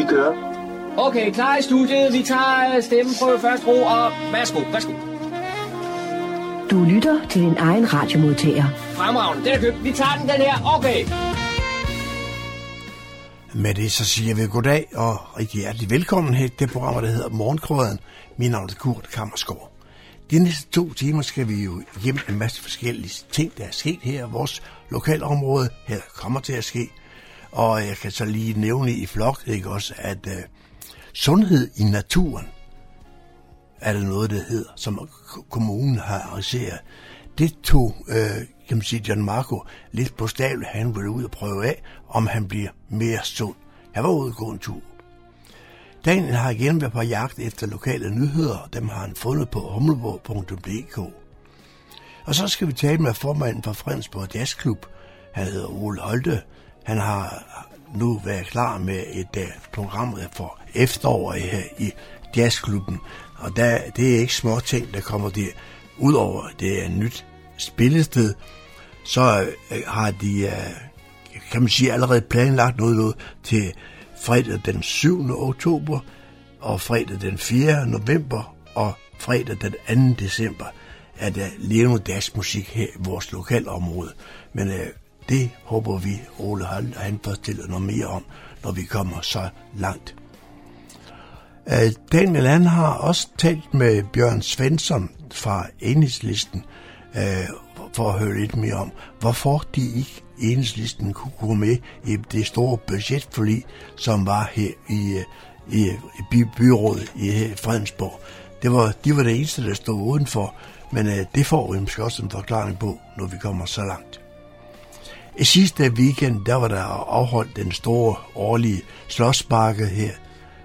Vi kører. Okay, klar i studiet. Vi tager stemmeprøve først, ro, og værsgo, værsgo. Du lytter til din egen radiomodtager. Fremragende, den er købt. Vi tager den, den her. Okay. Med det så siger vi goddag og rigtig hjertelig velkommen her til det program, der hedder Morgenkrøden. Min navn er Kurt Kammersgaard. De næste to timer skal vi jo igennem en masse forskellige ting, der er sket her i vores lokalområde, her der kommer til at ske. Og jeg kan så lige nævne i flok, ikke også, at øh, sundhed i naturen er det noget, der hedder, som kommunen har arrangeret. Det tog, øh, kan man sige, John Marco lidt på stavle. Han ville ud og prøve af, om han bliver mere sund. Han var ude og gå en tur. Daniel har igen været på jagt efter lokale nyheder, og dem har han fundet på humleborg.dk. Og så skal vi tale med formanden for Fredensborg Jazzklub. Han hedder Ole Holte. Han har nu været klar med et uh, program for efteråret her i jazzklubben. Og der, det er ikke små ting, der kommer der. Udover det er et nyt spillested, så uh, har de, uh, kan man sige, allerede planlagt noget, noget til fredag den 7. oktober, og fredag den 4. november, og fredag den 2. december er der levende jazzmusik her i vores lokalområde. Men uh, det håber vi, Ole Hall, han fortæller noget mere om, når vi kommer så langt. Øh, Daniel han har også talt med Bjørn Svensson fra Enhedslisten øh, for at høre lidt mere om, hvorfor de ikke enhedslisten kunne gå med i det store budgetforlig, som var her i, øh, i, i by, byrådet i Fredensborg. Det var, de var det eneste, der stod udenfor, men det får vi måske også en forklaring på, når vi kommer så langt. I sidste weekend, der var der afholdt den store årlige slåsbakke her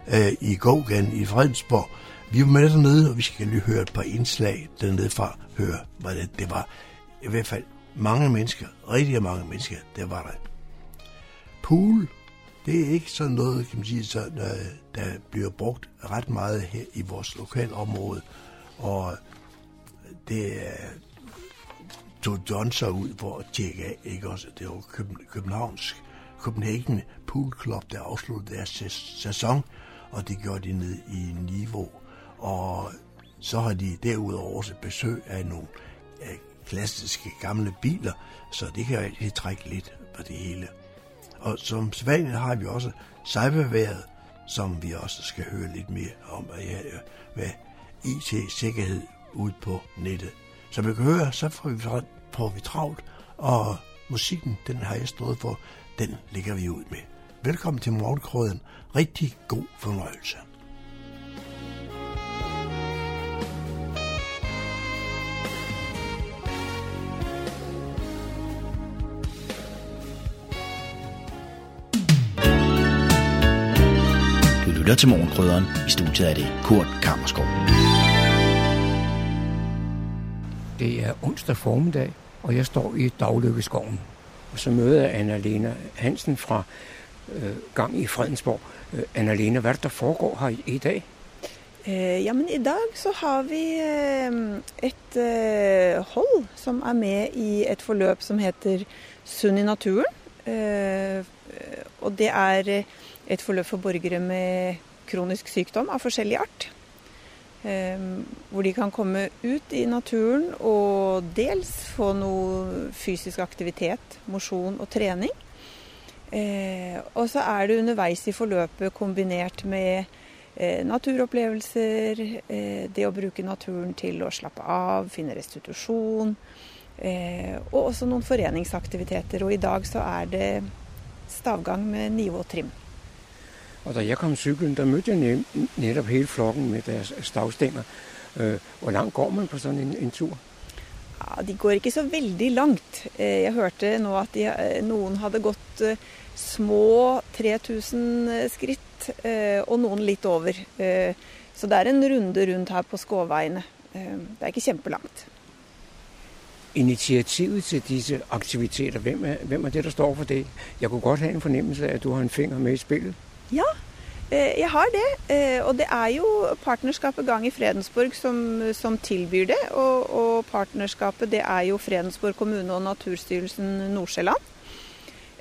øh, i Gågan i Fredensborg. Vi var med dernede, og vi skal lige høre et par indslag dernede fra, høre, hvordan det var. I hvert fald mange mennesker, rigtig mange mennesker, der var der. Pool, det er ikke sådan noget, kan man sige, så, øh, der bliver brugt ret meget her i vores lokalområde, og det er tog John så ud for at tjekke af, ikke også? Det var Københavns Copenhagen Pool Club, der afsluttede deres sæson, og det gjorde de ned i niveau. Og så har de derudover også besøg af nogle klassiske gamle biler, så det kan altid trække lidt på det hele. Og som sædvanligt har vi også cyberværet, som vi også skal høre lidt mere om, hvad IT-sikkerhed ud på nettet. Som vi kan høre, så får vi, får vi travlt, og musikken, den har jeg stået for, den ligger vi ud med. Velkommen til Morgenkrøden. Rigtig god fornøjelse. lytter til Morgenkrydderen. I studiet er det Kurt Kammerskov. Det er onsdag formiddag, og jeg står i Daglykkeskoven. Og så møder jeg Anna-Lena Hansen fra øh, Gang i Fredensborg. Øh, Anna-Lena, hvad er det, der foregår her i, i dag? Øh, eh, men i dag så har vi eh, et eh, hold som er med i et forløp som heter Sunn i naturen. Eh, og det er et forløp for borgere med kronisk sykdom av forskjellig art. Ehm, hvor de kan komme ut i naturen og dels få noe fysisk aktivitet, mosjon og trening. Ehm, og så er det underveis i forløpet kombinert med eh, naturopplevelser, eh, det å bruke naturen til å slappe av, finne restitusjon. Eh, og også noen foreningsaktiviteter. Og i dag så er det stavgang med nivåtrim. Og da jeg kom cyklen, der mødte jeg netop hele flokken med deres stavstænger. Hvor langt går man på sådan en, en tur? Ja, De går ikke så veldig langt. Jeg hørte nå at de, noen hadde gått små 3000 skritt, og noen litt over. Så det er en runde rundt her på Skåveiene. Det er ikke kjempelangt. Initiativet til disse aktiviteter, hvem er, hvem er det, der står for det? Jeg kunne godt have en fornemmelse af, at du har en finger med i spillet. Ja, eh, jeg har det. Eh, og det er jo partnerskapet Gang i Fredensborg som, som tilbyr det. Og, og, partnerskapet det er jo Fredensborg kommune og Naturstyrelsen Nordsjælland.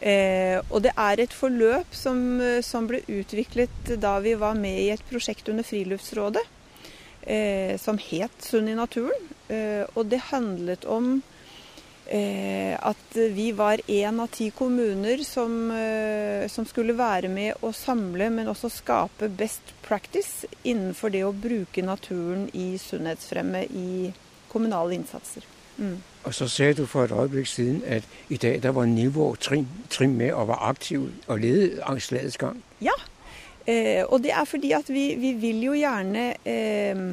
Eh, og det er et forløp som, som, ble utviklet da vi var med i et prosjekt under Friluftsrådet, eh, som het Sunn i naturen. Eh, og det handlet om Eh, at vi var én av ti kommuner som, eh, som, skulle være med å samle, men også skape best practice innenfor det å bruke naturen i sunnhetsfremme i kommunale innsatser. Mm. Og så sa du for et øyeblikk siden at i dag der var nivå trim, trim med og var aktiv og ledet slagets gang. Ja, eh, og det er fordi at vi, vi vil jo gjerne eh,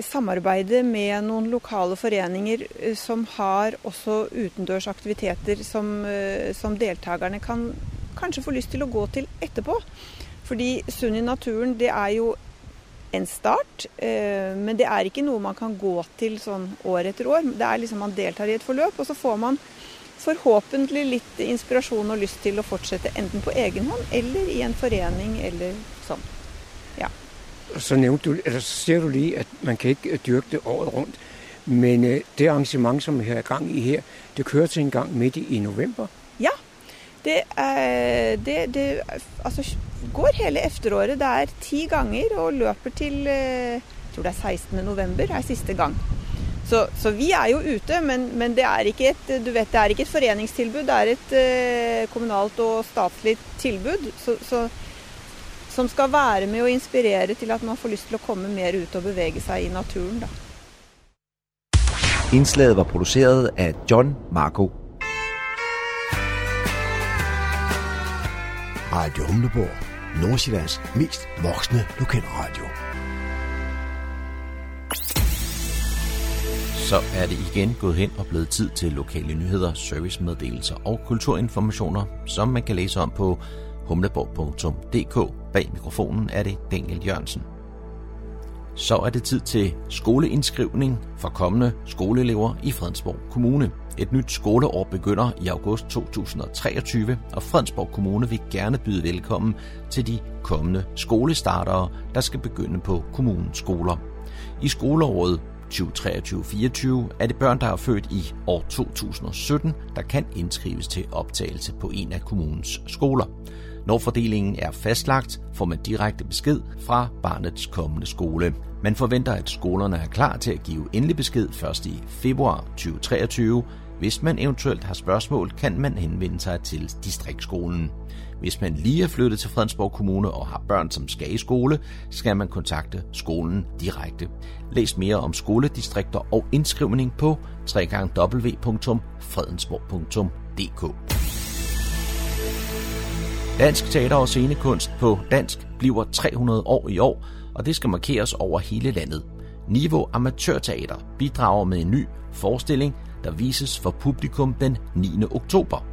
samarbeide med noen lokale foreninger eh, som har også utendørsaktiviteter som, eh, som deltakerne kan kanskje få lyst til å gå til etterpå. Fordi Sunn i naturen det er jo en start, eh, men det er ikke noe man kan gå til sånn år etter år. Det er liksom Man deltar i et forløp, og så får man forhåpentlig litt inspirasjon og lyst til å fortsette enten på egen hånd eller i en forening eller sånn. Ja så, nævnte du, eller så ser du lige, at man kan ikke øh, dyrke det året rundt. Men øh, det arrangement, som vi har i gang i her, det kører til en gang midt i, i november. Ja, det, er, det, det altså, går hele efteråret. Det er ti ganger og løber til øh, jeg tror det er 16. november er sidste gang. Så, så, vi er jo ute, men, men, det, er ikke et, du vet, det er ikke et foreningstilbud. Det er et øh, kommunalt og statligt tilbud. Så, så som skal være med å inspirere til at man får lyst til å komme mer ut og bevege seg i naturen. Da. Indslaget var produceret af John Marco. Radio Humleborg. Nordsjællands mest voksne lokalradio. Så er det igen gået hen og blevet tid til lokale nyheder, servicemeddelelser og kulturinformationer, som man kan læse om på humleborg.dk. Bag mikrofonen er det Daniel Jørgensen. Så er det tid til skoleindskrivning for kommende skoleelever i Fredensborg Kommune. Et nyt skoleår begynder i august 2023, og Fredensborg Kommune vil gerne byde velkommen til de kommende skolestartere, der skal begynde på kommunens skoler. I skoleåret 2023-24 er det børn, der er født i år 2017, der kan indskrives til optagelse på en af kommunens skoler. Når fordelingen er fastlagt, får man direkte besked fra barnets kommende skole. Man forventer, at skolerne er klar til at give endelig besked først i februar 2023. Hvis man eventuelt har spørgsmål, kan man henvende sig til distriktskolen. Hvis man lige er flyttet til Fredensborg Kommune og har børn, som skal i skole, skal man kontakte skolen direkte. Læs mere om skoledistrikter og indskrivning på www.fredensborg.dk. Dansk teater og scenekunst på dansk bliver 300 år i år, og det skal markeres over hele landet. Niveau Amatørteater bidrager med en ny forestilling, der vises for publikum den 9. oktober.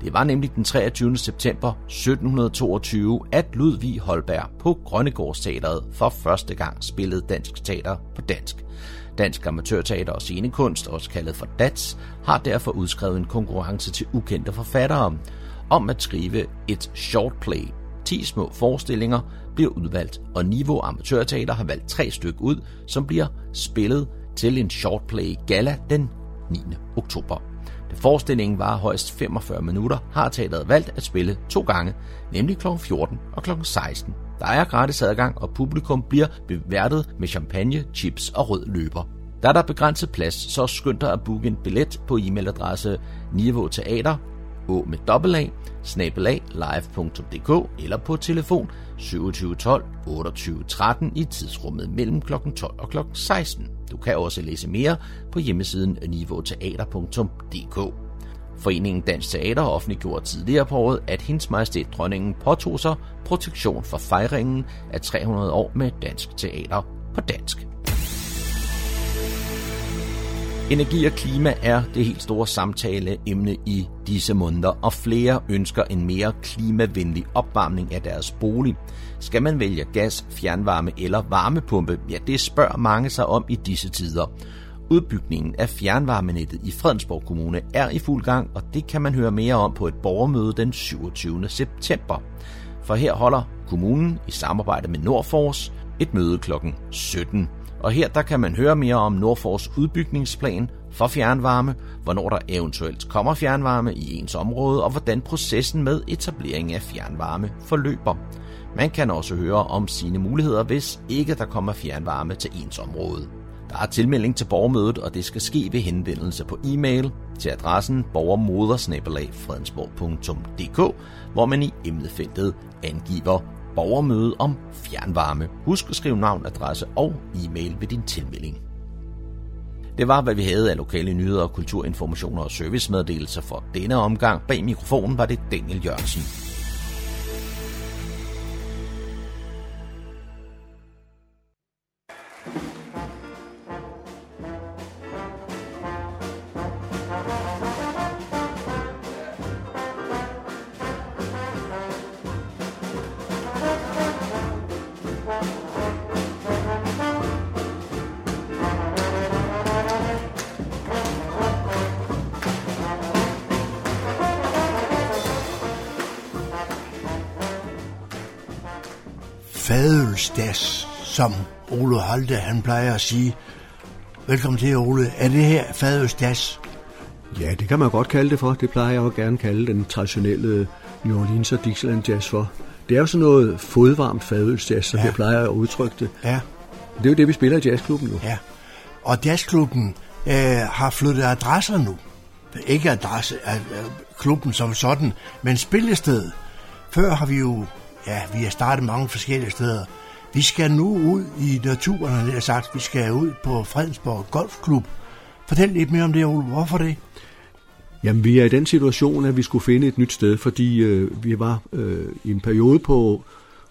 Det var nemlig den 23. september 1722, at Ludvig Holberg på Grønnegårdsteateret for første gang spillede dansk teater på dansk. Dansk Amatørteater og Scenekunst, også kaldet for DATS, har derfor udskrevet en konkurrence til ukendte forfattere, om at skrive et short play. 10 små forestillinger bliver udvalgt, og Niveau Amatørteater har valgt tre stykker ud, som bliver spillet til en short play gala den 9. oktober. Da forestillingen var højst 45 minutter, har teateret valgt at spille to gange, nemlig kl. 14 og kl. 16. Der er gratis adgang, og publikum bliver beværtet med champagne, chips og rød løber. Der er der begrænset plads, så skynd dig at booke en billet på e-mailadresse niveauteater å med dobbelt A, snabelag live.dk eller på telefon 2712 28 13 i tidsrummet mellem kl. 12 og kl. 16. Du kan også læse mere på hjemmesiden niveauteater.dk. Foreningen Dansk Teater offentliggjorde tidligere på året, at hendes majestæt dronningen påtog sig protektion for fejringen af 300 år med dansk teater på dansk. Energi og klima er det helt store samtaleemne i disse måneder, og flere ønsker en mere klimavenlig opvarmning af deres bolig. Skal man vælge gas, fjernvarme eller varmepumpe? Ja, det spørger mange sig om i disse tider. Udbygningen af fjernvarmenettet i Fredensborg Kommune er i fuld gang, og det kan man høre mere om på et borgermøde den 27. september. For her holder kommunen i samarbejde med Nordfors et møde kl. 17. Og her der kan man høre mere om Nordfors udbygningsplan for fjernvarme, hvornår der eventuelt kommer fjernvarme i ens område, og hvordan processen med etablering af fjernvarme forløber. Man kan også høre om sine muligheder, hvis ikke der kommer fjernvarme til ens område. Der er tilmelding til borgermødet, og det skal ske ved henvendelse på e-mail til adressen borgermodersnabelagfredensborg.dk, hvor man i emnefeltet angiver borgermøde om fjernvarme. Husk at skrive navn, adresse og e-mail ved din tilmelding. Det var, hvad vi havde af lokale nyheder, kulturinformationer og servicemeddelelser for denne omgang. Bag mikrofonen var det Daniel Jørgensen. Som Ole Holte han plejer at sige. Velkommen til, Ole. Er det her fadølsdags? Ja, det kan man godt kalde det for. Det plejer jeg jo gerne kalde den traditionelle New Orleans og Dixieland jazz for. Det er jo sådan noget fodvarmt fadølsjazz, som ja. jeg plejer at udtrykke det. Ja. Det er jo det, vi spiller i jazzklubben nu. Ja. Og jazzklubben øh, har flyttet adresser nu. Ikke adresse af klubben som sådan, men spillested. Før har vi jo Ja, vi har startet mange forskellige steder. Vi skal nu ud i naturen, har jeg sagt. Vi skal ud på Fredensborg Golfklub. Fortæl lidt mere om det, Ole. Hvorfor det? Jamen, vi er i den situation, at vi skulle finde et nyt sted, fordi øh, vi var øh, i en periode på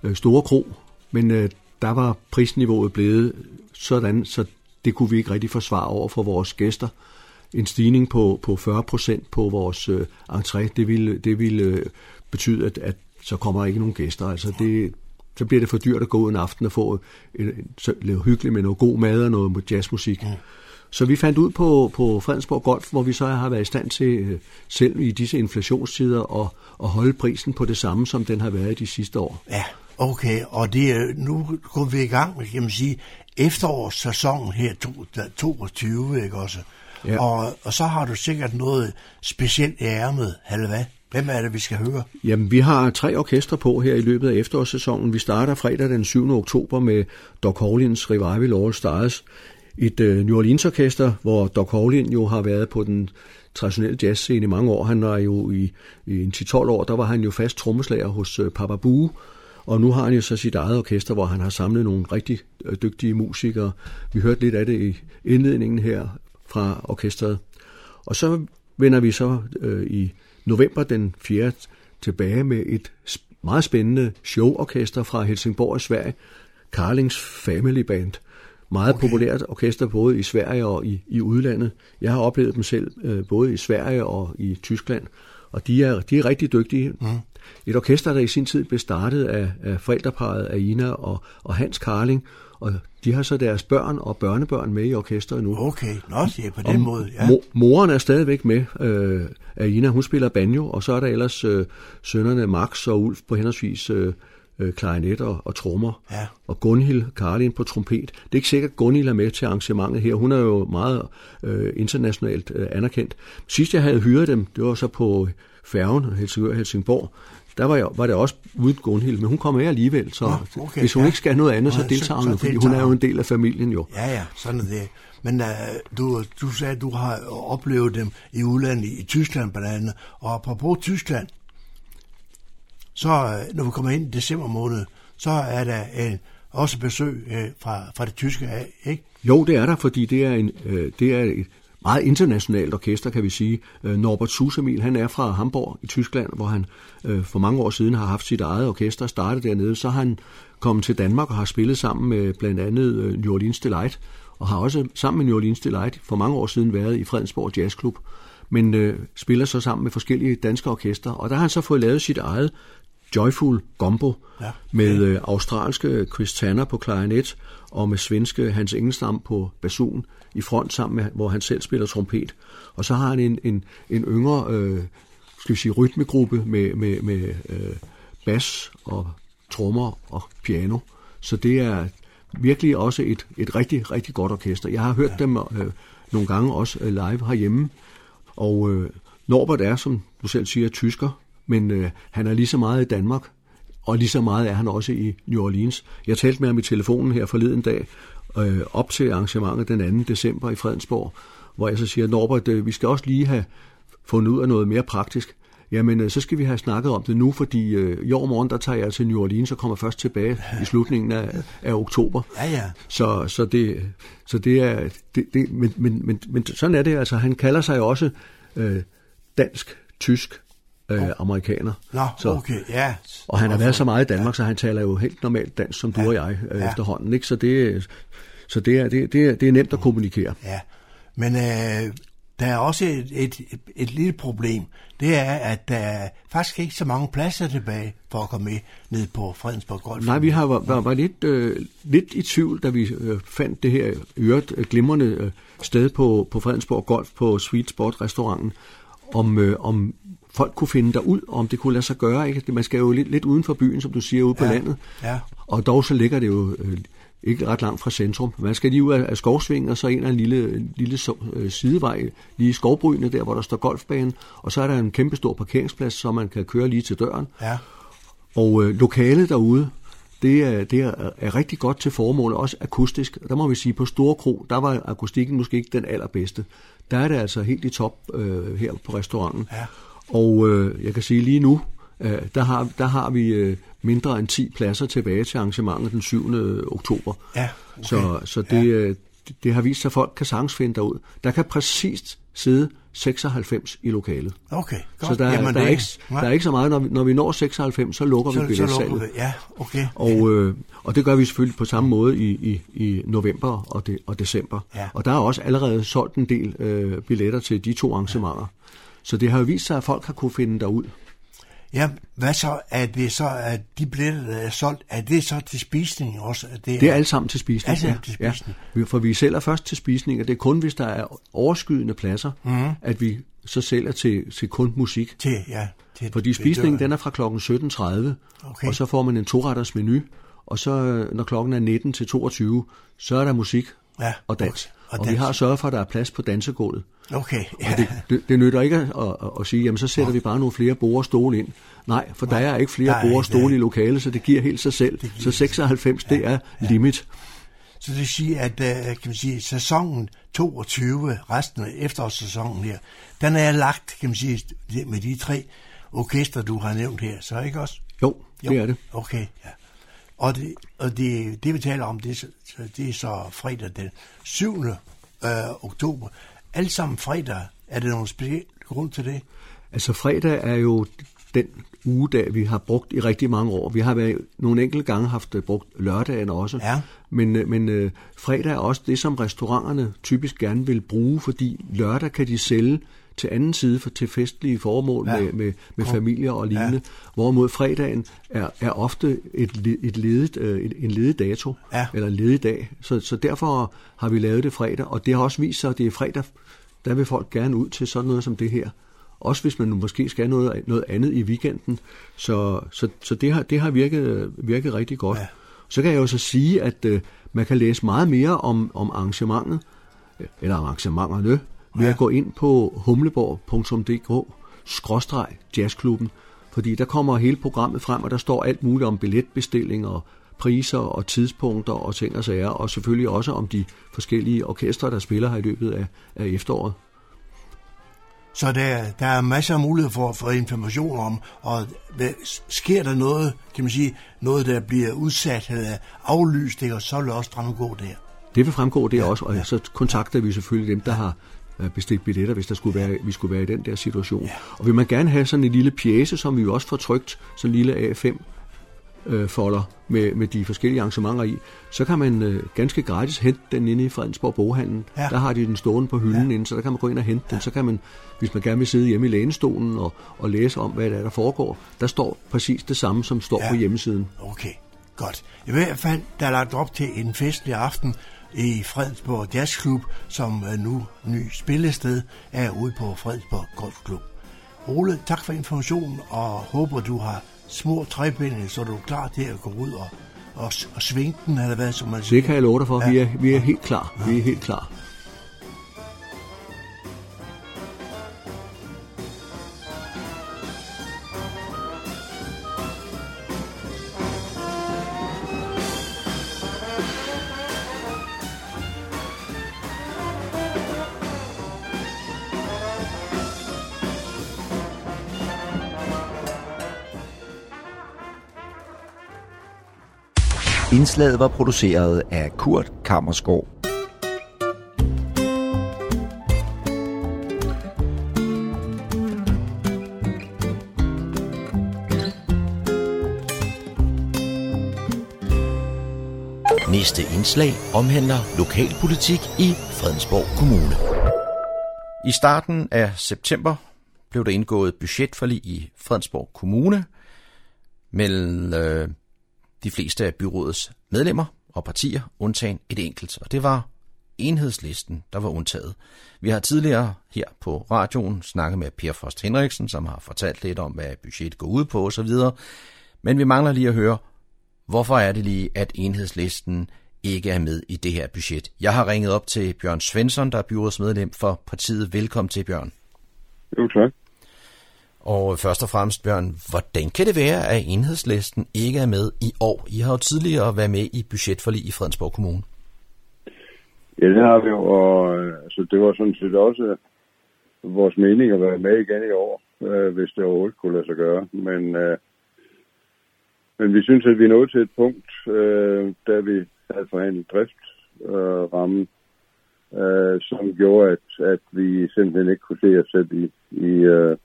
øh, Store Kro, men øh, der var prisniveauet blevet sådan, så det kunne vi ikke rigtig forsvare over for vores gæster. En stigning på, på 40 procent på vores øh, entré, det ville, det ville øh, betyde, at, at så kommer der ikke nogen gæster. Altså det, så bliver det for dyrt at gå en aften og få en, så lave hyggeligt med noget god mad og noget jazzmusik. Mm. Så vi fandt ud på, på Fredensborg Golf, hvor vi så har været i stand til øh, selv i disse inflationstider at, at holde prisen på det samme, som den har været de sidste år. Ja, okay. Og det nu går vi i gang med, kan man sige, efterårssæsonen her 2022, ikke også? Ja. Og, og så har du sikkert noget specielt i ærmet, eller hvad? Hvem er det, vi skal høre? Jamen, vi har tre orkestre på her i løbet af efterårssæsonen. Vi starter fredag den 7. oktober med Doc Hawlins Revival All Stars. Et øh, New Orleans orkester, hvor Doc Hawlin jo har været på den traditionelle jazzscene i mange år. Han var jo i, i en 10-12 år, der var han jo fast trommeslager hos øh, Papa Boo. Og nu har han jo så sit eget orkester, hvor han har samlet nogle rigtig øh, dygtige musikere. Vi hørte lidt af det i indledningen her fra orkestret. Og så vender vi så øh, i november den 4. tilbage med et meget spændende showorkester fra Helsingborg i Sverige, Carlings Family Band. Meget okay. populært orkester både i Sverige og i, i udlandet. Jeg har oplevet dem selv øh, både i Sverige og i Tyskland, og de er, de er rigtig dygtige. Mm. Et orkester, der i sin tid blev startet af, af forældreparet Aina og, og Hans Carling, og de har så deres børn og børnebørn med i orkestret nu. Okay, nå, det er på den og måde, ja. Mo- moren er stadigvæk med. Øh, Aina, hun spiller banjo, og så er der ellers øh, sønnerne Max og Ulf på henholdsvis øh, øh, klarinet og, og trommer. Ja. Og Gunhild Karlin på trompet. Det er ikke sikkert, at Gunhild er med til arrangementet her. Hun er jo meget øh, internationalt øh, anerkendt. Sidst jeg havde hyret dem, det var så på færgen Helsingør-Helsingborg, der var, jeg, var det også uden Gunhild, men hun kommer med alligevel, så Nå, okay, hvis hun ja. ikke skal noget andet, så deltager hun, fordi hun er jo en del af familien jo. Ja, ja, sådan er det. Men uh, du, du sagde, at du har oplevet dem i udlandet, i Tyskland blandt andet, og apropos Tyskland, så uh, når vi kommer ind i december måned, så er der en, også besøg uh, fra, fra det tyske af, ikke? Jo, det er der, fordi det er, en, uh, det er et meget internationalt orkester, kan vi sige. Øh, Norbert Susemil, han er fra Hamburg i Tyskland, hvor han øh, for mange år siden har haft sit eget orkester startet dernede. Så har han kommet til Danmark og har spillet sammen med blandt andet øh, New Orleans Delight, og har også sammen med New Orleans Delight for mange år siden været i Fredensborg Jazzklub, men øh, spiller så sammen med forskellige danske orkester. Og der har han så fået lavet sit eget Joyful Gombo ja. med øh, australske Chris Tanner på klarinet og med svenske Hans Engelstam på basun i front sammen med, hvor han selv spiller trompet. Og så har han en, en, en yngre, øh, skal vi sige, rytmegruppe med, med, med øh, bas og trommer og piano. Så det er virkelig også et, et rigtig, rigtig godt orkester. Jeg har hørt ja. dem øh, nogle gange også øh, live herhjemme. Og øh, Norbert er, som du selv siger, tysker, men øh, han er lige så meget i Danmark, og lige så meget er han også i New Orleans. Jeg talte med ham i telefonen her forleden dag, øh, op til arrangementet den 2. december i Fredensborg, hvor jeg så siger, Norbert, øh, vi skal også lige have fundet ud af noget mere praktisk. Jamen, øh, så skal vi have snakket om det nu, fordi øh, i år morgen, der tager jeg til New Orleans og kommer først tilbage i slutningen af, af oktober. Ja, ja. Så, så, det, så det er... Det, det, men, men, men, men sådan er det altså. Han kalder sig også øh, dansk, tysk, øh, amerikaner. Nå, så, okay, ja. Og han har været så meget i Danmark, så han taler jo helt normalt dansk, som du Ja, og jeg øh, ja. efterhånden. Ikke? Så, det, så det, er, det, det, er, det er nemt at kommunikere. Ja, men øh, der er også et, et, et, et lille problem. Det er, at der er faktisk ikke så mange pladser tilbage for at komme med ned på Fredensborg Golf. Nej, vi har var, var, var lidt, øh, lidt i tvivl, da vi øh, fandt det her øret øh, glimrende øh, sted på, på Fredensborg Golf på Sweet Spot restauranten, om, øh, om folk kunne finde derud, og om det kunne lade sig gøre. Ikke? Man skal jo lidt, lidt uden for byen, som du siger, ude på Ja, landet. ja. Og dog så ligger det jo øh, ikke ret langt fra centrum. Man skal lige ud af, af skovsvingen, og så ind ad en lille, lille øh, sidevej, lige i skovbrynene, der hvor der står golfbanen. Og så er der en kæmpe stor parkeringsplads, så man kan køre lige til døren. Ja, Og øh, lokalet derude, det er, det er, er rigtig godt til formålet, også akustisk. Der må vi sige, på Store Kro, der var akustikken måske ikke den allerbedste. Der er det altså helt i top øh, her på restauranten. Ja. Og øh, jeg kan sige lige nu, øh, der, har, der har vi øh, mindre end 10 pladser tilbage til arrangementet den 7. oktober. Ja, okay. Så, så det, øh, det, det har vist sig, at folk kan sagtens finde derud. Der kan præcist sidde 96 i lokalet. okay, godt. Så der, Jamen, der, er ikke, der er ikke så meget. Når vi, når vi når 96, så lukker vi så, så billetsalget. lukker vi. Ja, okay. Og, øh, og det gør vi selvfølgelig på samme måde i, i, i november og, de, og december. Ja. Og der er også allerede solgt en del øh, billetter til de to arrangementer. Så det har jo vist sig, at folk har kunne finde derud. Ja, hvad så? Er det så, at de billetter, der er solgt, er det så til spisning også? Er Det er alle sammen til spisning. Alle sammen til spisning. Ja. For vi sælger først til spisning, og det er kun, hvis der er overskydende pladser, mm. at vi så sælger til, til kun musik. Til, ja. Til, Fordi spisningen, den er fra klokken 17.30, Okay. og så får man en toretters menu, og så når klokken er 19 til 22, så er der musik Ja, og dans. okay. Og, Og vi har sørget for, at der er plads på dansegulvet. Okay, ja. Og det, det, det nytter ikke at, at, at sige, jamen så sætter vi bare nogle flere borde og stole ind. Nej, for der er ikke flere Nej, borde og stole nej. i lokalet, så det giver helt sig selv. Så 96, det er limit. Så det vil sige, at øh, kan man sige, sæsonen 22, resten af efterårssæsonen her, den er lagt, kan man sige, med de tre orkester, du har nævnt her, så ikke også? Jo, det er det. Okay, ja. Og det, og det, det vi taler om, det er, så, det er så fredag den 7. Øh, oktober. Alt sammen fredag. Er det nogen speciel grund til det? Altså fredag er jo den ugedag, vi har brugt i rigtig mange år. Vi har været, nogle enkelte gange haft øh, brugt lørdagen også. Ja. Men, øh, men øh, fredag er også det, som restauranterne typisk gerne vil bruge, fordi lørdag kan de sælge til anden side for, til festlige formål Ja. med, med, med familier og lignende. Ja. Hvorimod fredagen er, er ofte et, et ledet, øh, en ledig dato, Ja. eller en ledig dag. Så, så derfor har vi lavet det fredag, og det har også vist sig, at det er fredag, der vil folk gerne ud til sådan noget som det her. Også hvis man nu måske skal noget, noget andet i weekenden. Så, så, så det har, det har virket, virket rigtig godt. Ja. Så kan jeg jo så sige, at øh, man kan læse meget mere om, om arrangementet, eller arrangementerne, ved Ja. at gå ind på humleborg.dk skråstreg jazzklubben, fordi der kommer hele programmet frem, og der står alt muligt om billetbestilling og priser og tidspunkter og ting og sager, og selvfølgelig også om de forskellige orkestre, der spiller her i løbet af, af efteråret. Så der, der er masser af mulighed for at få information om, og hvad, sker der noget, kan man sige, noget der bliver udsat eller aflyst, ikke? og så vil det også fremgå der. Det vil fremgå det også, og så kontakter vi selvfølgelig dem, der har bestilt billetter, hvis der skulle være, vi skulle være i den der situation. Og vil man gerne have sådan en lille pjæse, som vi jo også får trykt, sådan en lille A5 øh, folder med, med de forskellige arrangementer i, så kan man øh, ganske gratis hente den inde i Fredensborg Boghandlen. Ja. Ja. Der har de den stående på hylden ja. inde, så der kan man gå ind og hente den. Så kan man, hvis man gerne vil sidde hjemme i lænestolen og, og læse om, hvad der er, der foregår, der står præcis det samme, som står Ja. ja. på hjemmesiden. Okay, godt. I hvert fald, der er lagt op til en festlig aften i Fredensborg Jazzklub, som er nu ny spillested er ude på Fredensborg Golfklub. Ole, tak for informationen, og håber, du har små trebinde, så du er klar til at gå ud og, og, og svinge den, eller hvad, som man Så det kan jeg love dig for. Ja. Vi, er, vi er helt klar. Vi er helt klar. Indslaget var produceret af Kurt Kammersgaard. Næste indslag omhandler lokalpolitik i Fredensborg Kommune. I starten af september blev der indgået budgetforlig i Fredensborg Kommune mellem øh, de fleste af byrådets medlemmer og partier, undtagen et enkelt, og det var enhedslisten, der var undtaget. Vi har tidligere her på radioen snakket med Per Frost Henriksen, som har fortalt lidt om, hvad budgettet går ud på osv., men vi mangler lige at høre, hvorfor er det lige, at enhedslisten ikke er med i det her budget. Jeg har ringet op til Bjørn Svensson, der er byrådsmedlem for partiet. Velkommen til, Bjørn. Jo, tak. Og først og fremmest, Bjørn, hvordan kan det være, at enhedslisten ikke er med i år? I har jo tidligere været med i budgetforlig i Fredensborg Kommune. Ja, det har vi jo, og øh, altså, det var sådan set også vores mening at være med igen i år, øh, hvis det overhovedet kunne lade sig gøre. Men, øh, men vi synes, at vi er nået til et punkt, øh, da vi havde forhandlet driftsrammen, øh, øh, som gjorde, at, at vi simpelthen ikke kunne se os selv i, i, øh,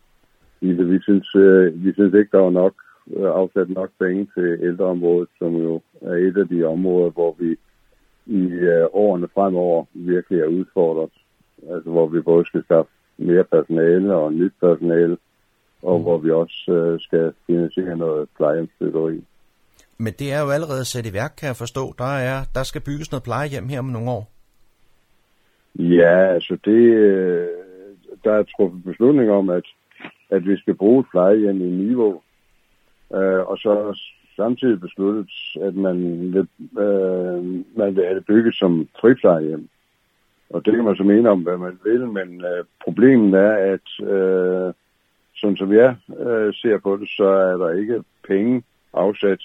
i det. Vi synes, øh, vi synes ikke, der var nok øh, afsat nok penge til ældreområdet, som jo er et af de områder, hvor vi i øh, årene fremover virkelig er udfordret. Altså hvor vi både skal skaffe mere personale og nyt personale, og mm. hvor vi også øh, skal finansiere noget plejehjemsbyggeri. Men det er jo allerede sat i værk, kan jeg forstå. Der, er, der skal bygges noget plejehjem her om nogle år. Ja, altså det, øh, der er truffet beslutning om, at, at vi skal bruge et plejehjem i niveau, øh, og så samtidig besluttet, at man vil, øh, man vil have det bygget som friplejehjem. Og det kan man så mene om, hvad man vil, men øh, problemet er, at øh, sådan som jeg øh, ser på det, så er der ikke penge afsat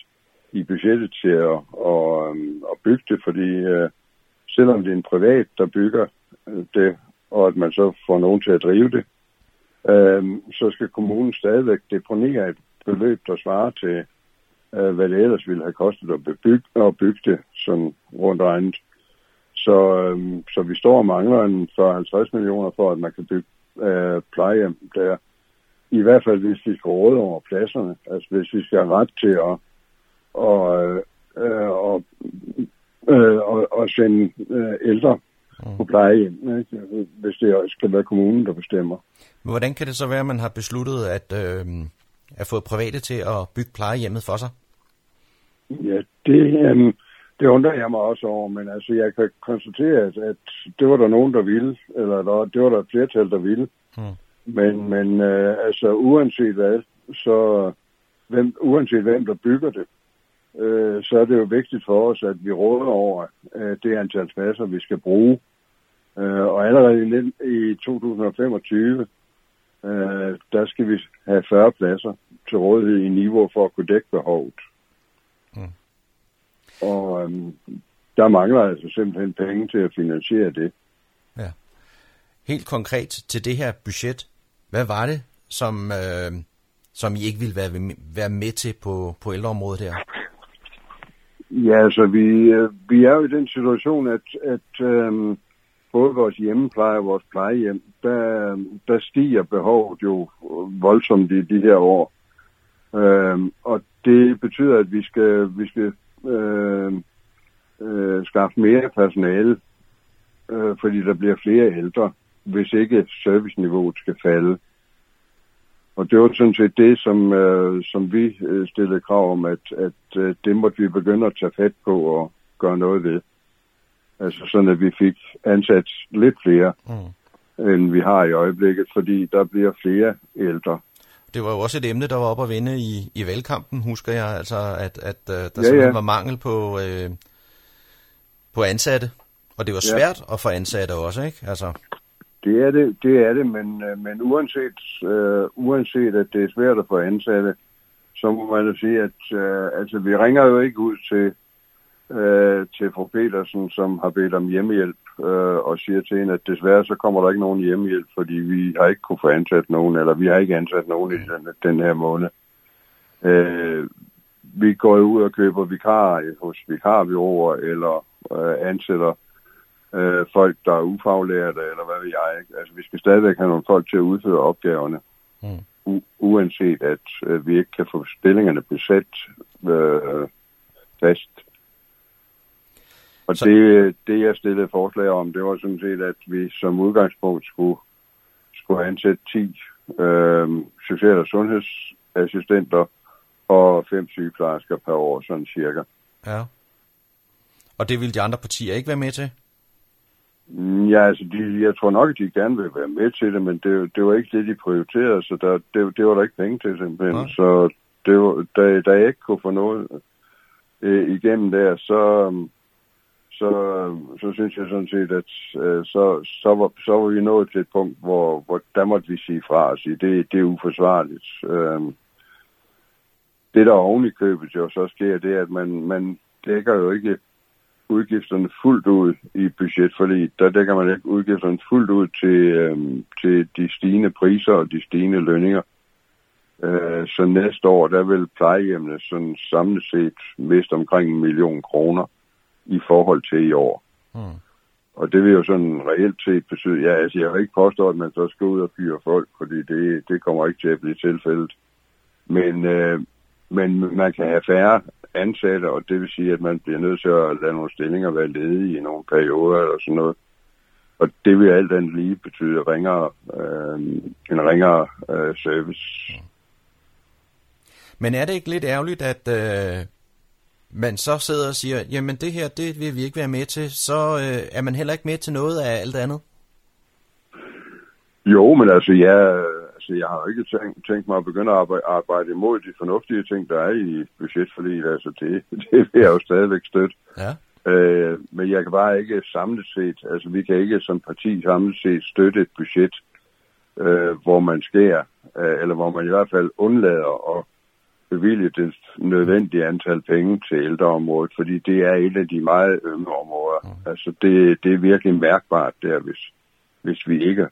i budgettet til at, og, øhm, at bygge det, fordi øh, selvom det er en privat, der bygger øh, det, og at man så får nogen til at drive det, øh, så skal kommunen stadigvæk deponere et beløb, der svarer til, øh, hvad det ellers ville have kostet at bygge, at bygge det sådan rundt regnet. Så, øh, så vi står og mangler en 40-50 millioner for, at man kan bygge øh, plejehjem der. I hvert fald, hvis vi skal råde over pladserne. Altså, hvis vi skal have ret til at og, øh, og, øh, og, og øh, sende øh, ældre mm. på plejehjem, ikke? hvis det skal være kommunen, der bestemmer. Hvordan kan det så være, at man har besluttet at, øh, at få private til at bygge plejehjemmet for sig? Ja, det, øh, det undrer jeg mig også over, men altså jeg kan konstatere, at, at det var der nogen, der ville, eller der, det var der et flertal, der ville. Mm. Men, men øh, altså uanset hvad, så hvem, uanset hvem der bygger det, øh, så er det jo vigtigt for os, at vi råder over øh, det antal pladser, vi skal bruge. Øh, og allerede i, i 2025, øh, der skal vi have 40 pladser til rådighed i niveau for at kunne dække behovet. Mm. Og øh, der mangler altså simpelthen penge til at finansiere det. Ja. Helt konkret til det her budget, hvad var det, som, øh, som I ikke ville være, være med til på, på ældreområdet her? Ja, altså vi, øh, vi er jo i den situation, at, at øhm, både vores hjemmepleje og vores plejehjem, der, der stiger behovet jo voldsomt i de her år. Øhm, og det betyder, at vi skal, vi skal øh, øh, skaffe mere personale, øh, fordi der bliver flere ældre, hvis ikke serviceniveauet skal falde. Og det var sådan set det, som, øh, som vi øh, stillede krav om, at, at øh, det måtte vi begynde at tage fat på og gøre noget ved. Altså sådan, at vi fik ansat lidt flere, mm. end vi har i øjeblikket, fordi der bliver flere ældre. Det var jo også et emne, der var op at vinde i, i valgkampen, husker jeg, altså at, at uh, der ja, simpelthen ja. var mangel på, øh, på ansatte. Og det var svært ja. at få ansatte også, ikke? Altså. Det er det, det er det, men, øh, men uanset, øh, uanset at det er svært at få ansatte, så må man da sige, at øh, altså, vi ringer jo ikke ud til, øh, til fru Petersen, som har bedt om hjemmehjælp, øh, og siger til hende, at desværre så kommer der ikke nogen hjemmehjælp, fordi vi har ikke kunne få ansat nogen, eller vi har ikke ansat nogen i den, den her måned. Øh, vi går ud og køber vikarer hos vikarbyråer, eller øh, ansætter øh, folk, der er ufaglærte, eller hvad ved jeg. Ikke? Altså, vi skal stadigvæk have nogle folk til at udføre opgaverne, mm. u- uanset at øh, vi ikke kan få stillingerne besat øh, fast. Og Så- det, det, jeg stillede forslag om, det var sådan set, at vi som udgangspunkt skulle, skulle ansætte 10 øh, social- og sundhedsassistenter og fem sygeplejersker per år, sådan cirka. Ja. Og det ville de andre partier ikke være med til? Ja, altså, de, jeg tror nok, at de gerne vil være med til det, men det, det var ikke det, de prioriterede, så der, det, det var der ikke penge til simpelthen. Nej. Så det var, da, da jeg ikke kunne få noget øh, igennem der, så, så, så synes jeg sådan set, at øh, så, så, var, så var vi nået til et punkt, hvor, hvor der måtte vi sige fra og sige, det, det er uforsvarligt. Øh, det, der oven i købet jo så sker, det er, at man, man dækker jo ikke udgifterne fuldt ud i budgetforlig. Der dækker man ikke udgifterne fuldt ud til, øhm, til de stigende priser og de stigende lønninger. Øh, så næste år, der vil plejehjemmene sådan samlet set miste omkring en million kroner i forhold til i år. Mm. Og det vil jo sådan reelt set betyde, ja, altså jeg vil ikke påstå, at man så skal ud og fyre folk, fordi det, det kommer ikke til at blive tilfældet. Men, øh, men man kan have færre ansatte, og det vil sige, at man bliver nødt til at lade nogle stillinger være ledige i nogle perioder eller sådan noget. Og det vil alt andet lige betyde ringere, øh, en ringere øh, service. Men er det ikke lidt ærgerligt, at øh, man så sidder og siger, jamen det her, det vil vi ikke være med til, så øh, er man heller ikke med til noget af alt andet? Jo, men altså, ja, altså jeg har jo ikke tænkt, tænkt mig at begynde at arbejde, arbejde imod de fornuftige ting, der er i budgetforliget. Altså det, det vil jeg jo stadigvæk støtte. Ja. Øh, men jeg kan bare ikke samlet set, altså vi kan ikke som parti samlet set støtte et budget, øh, hvor man skærer, øh, eller hvor man i hvert fald undlader at bevilge det nødvendige antal penge til ældreområdet, fordi det er et af de meget yngre områder. Mm. Altså det, det er virkelig mærkbart der, hvis, hvis vi ikke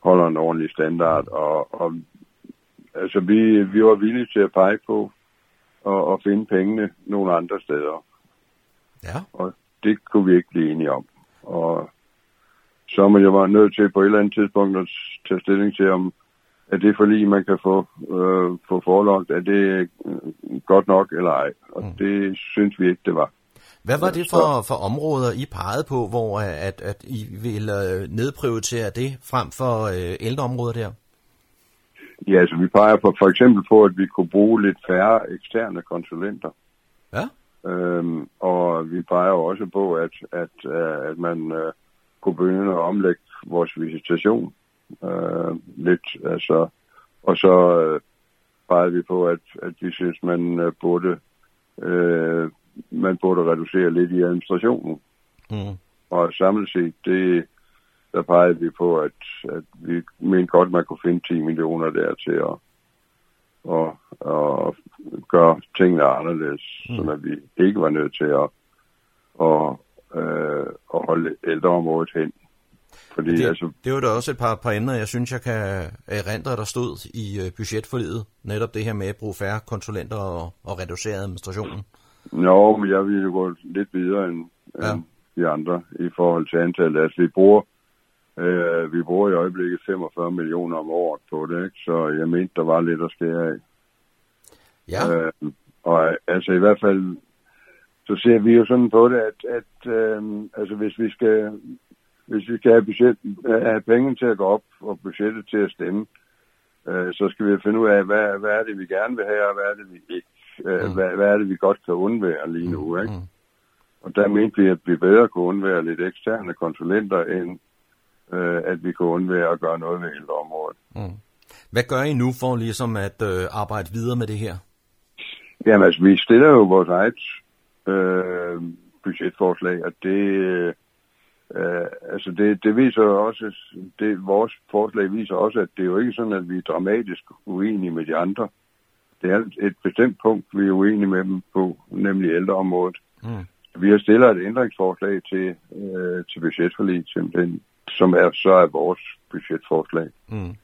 holder en ordentlig standard. Og, og altså vi, vi var villige til at pege på og, og finde pengene nogle andre steder. Ja. Og det kunne vi ikke blive enige om. Og så må jeg være nødt til på et eller andet tidspunkt at tage stilling til, om er det forlig, man kan få, øh, få forelagt, er det øh, godt nok eller ej. Og mm. det synes vi ikke, det var. Hvad var det for, for områder, I pegede på, hvor at, at I ville øh, nedprioritere det frem for øh, ældreområder der? Ja, altså vi peger på, for eksempel på, at vi kunne bruge lidt færre eksterne konsulenter. Ja. Øhm, og vi peger også på, at, at, øh, at man øh, kunne begynde at omlægge vores visitation øh, lidt. Altså, og så øh, peger vi på, at, at vi synes, man øh, burde øh, man burde reducere lidt i administrationen. Mm. Og samlet set, det, der pegede vi på, at, at vi mente godt, man kunne finde 10 millioner der til at, at, at gøre tingene anderledes, mm. så at vi ikke var nødt til at, at, øh, at holde ældreområdet hen. Fordi, Det, altså, det var da også et par, par emner, jeg synes, jeg kan erindre, der stod i øh, budgetforliget. Netop det her med at bruge færre konsulenter og, og reducere administrationen. Jo, men jeg vil jo gå lidt videre end, Ja. end de andre i forhold til antallet. Altså, vi bruger, øh, vi bruger i øjeblikket 45 millioner om året på det, ikke? så jeg mente, der var lidt at skære af. Ja. Øh, og altså i hvert fald, så ser vi jo sådan på det, at, at øh, altså hvis vi skal hvis vi skal have, budget, øh, have penge til at gå op og budgettet til at stemme, øh, så skal vi finde ud af, hvad, hvad er det, vi gerne vil have, og hvad er det, vi ikke, øh, Mm. hvad, hvad er det, vi godt kan undvære lige nu, ikke? Mm. Og der mente vi, at vi bedre kunne undvære lidt eksterne konsulenter, end øh, at vi kunne undvære at gøre noget ved ældreområdet. Mm. Hvad gør I nu for ligesom at øh, arbejde videre med det her? Jamen altså, vi stiller jo vores eget øh, budgetforslag, og det, øh, altså det, det viser også, det, vores forslag viser også, at det er jo ikke sådan, at vi er dramatisk uenige med de andre. Det er et bestemt punkt, vi er uenige med dem på, nemlig ældreområdet. Mm. Vi har stillet et ændringsforslag til, øh, til budgetforlig, simpelthen, som er, så er vores budgetforslag. Mm.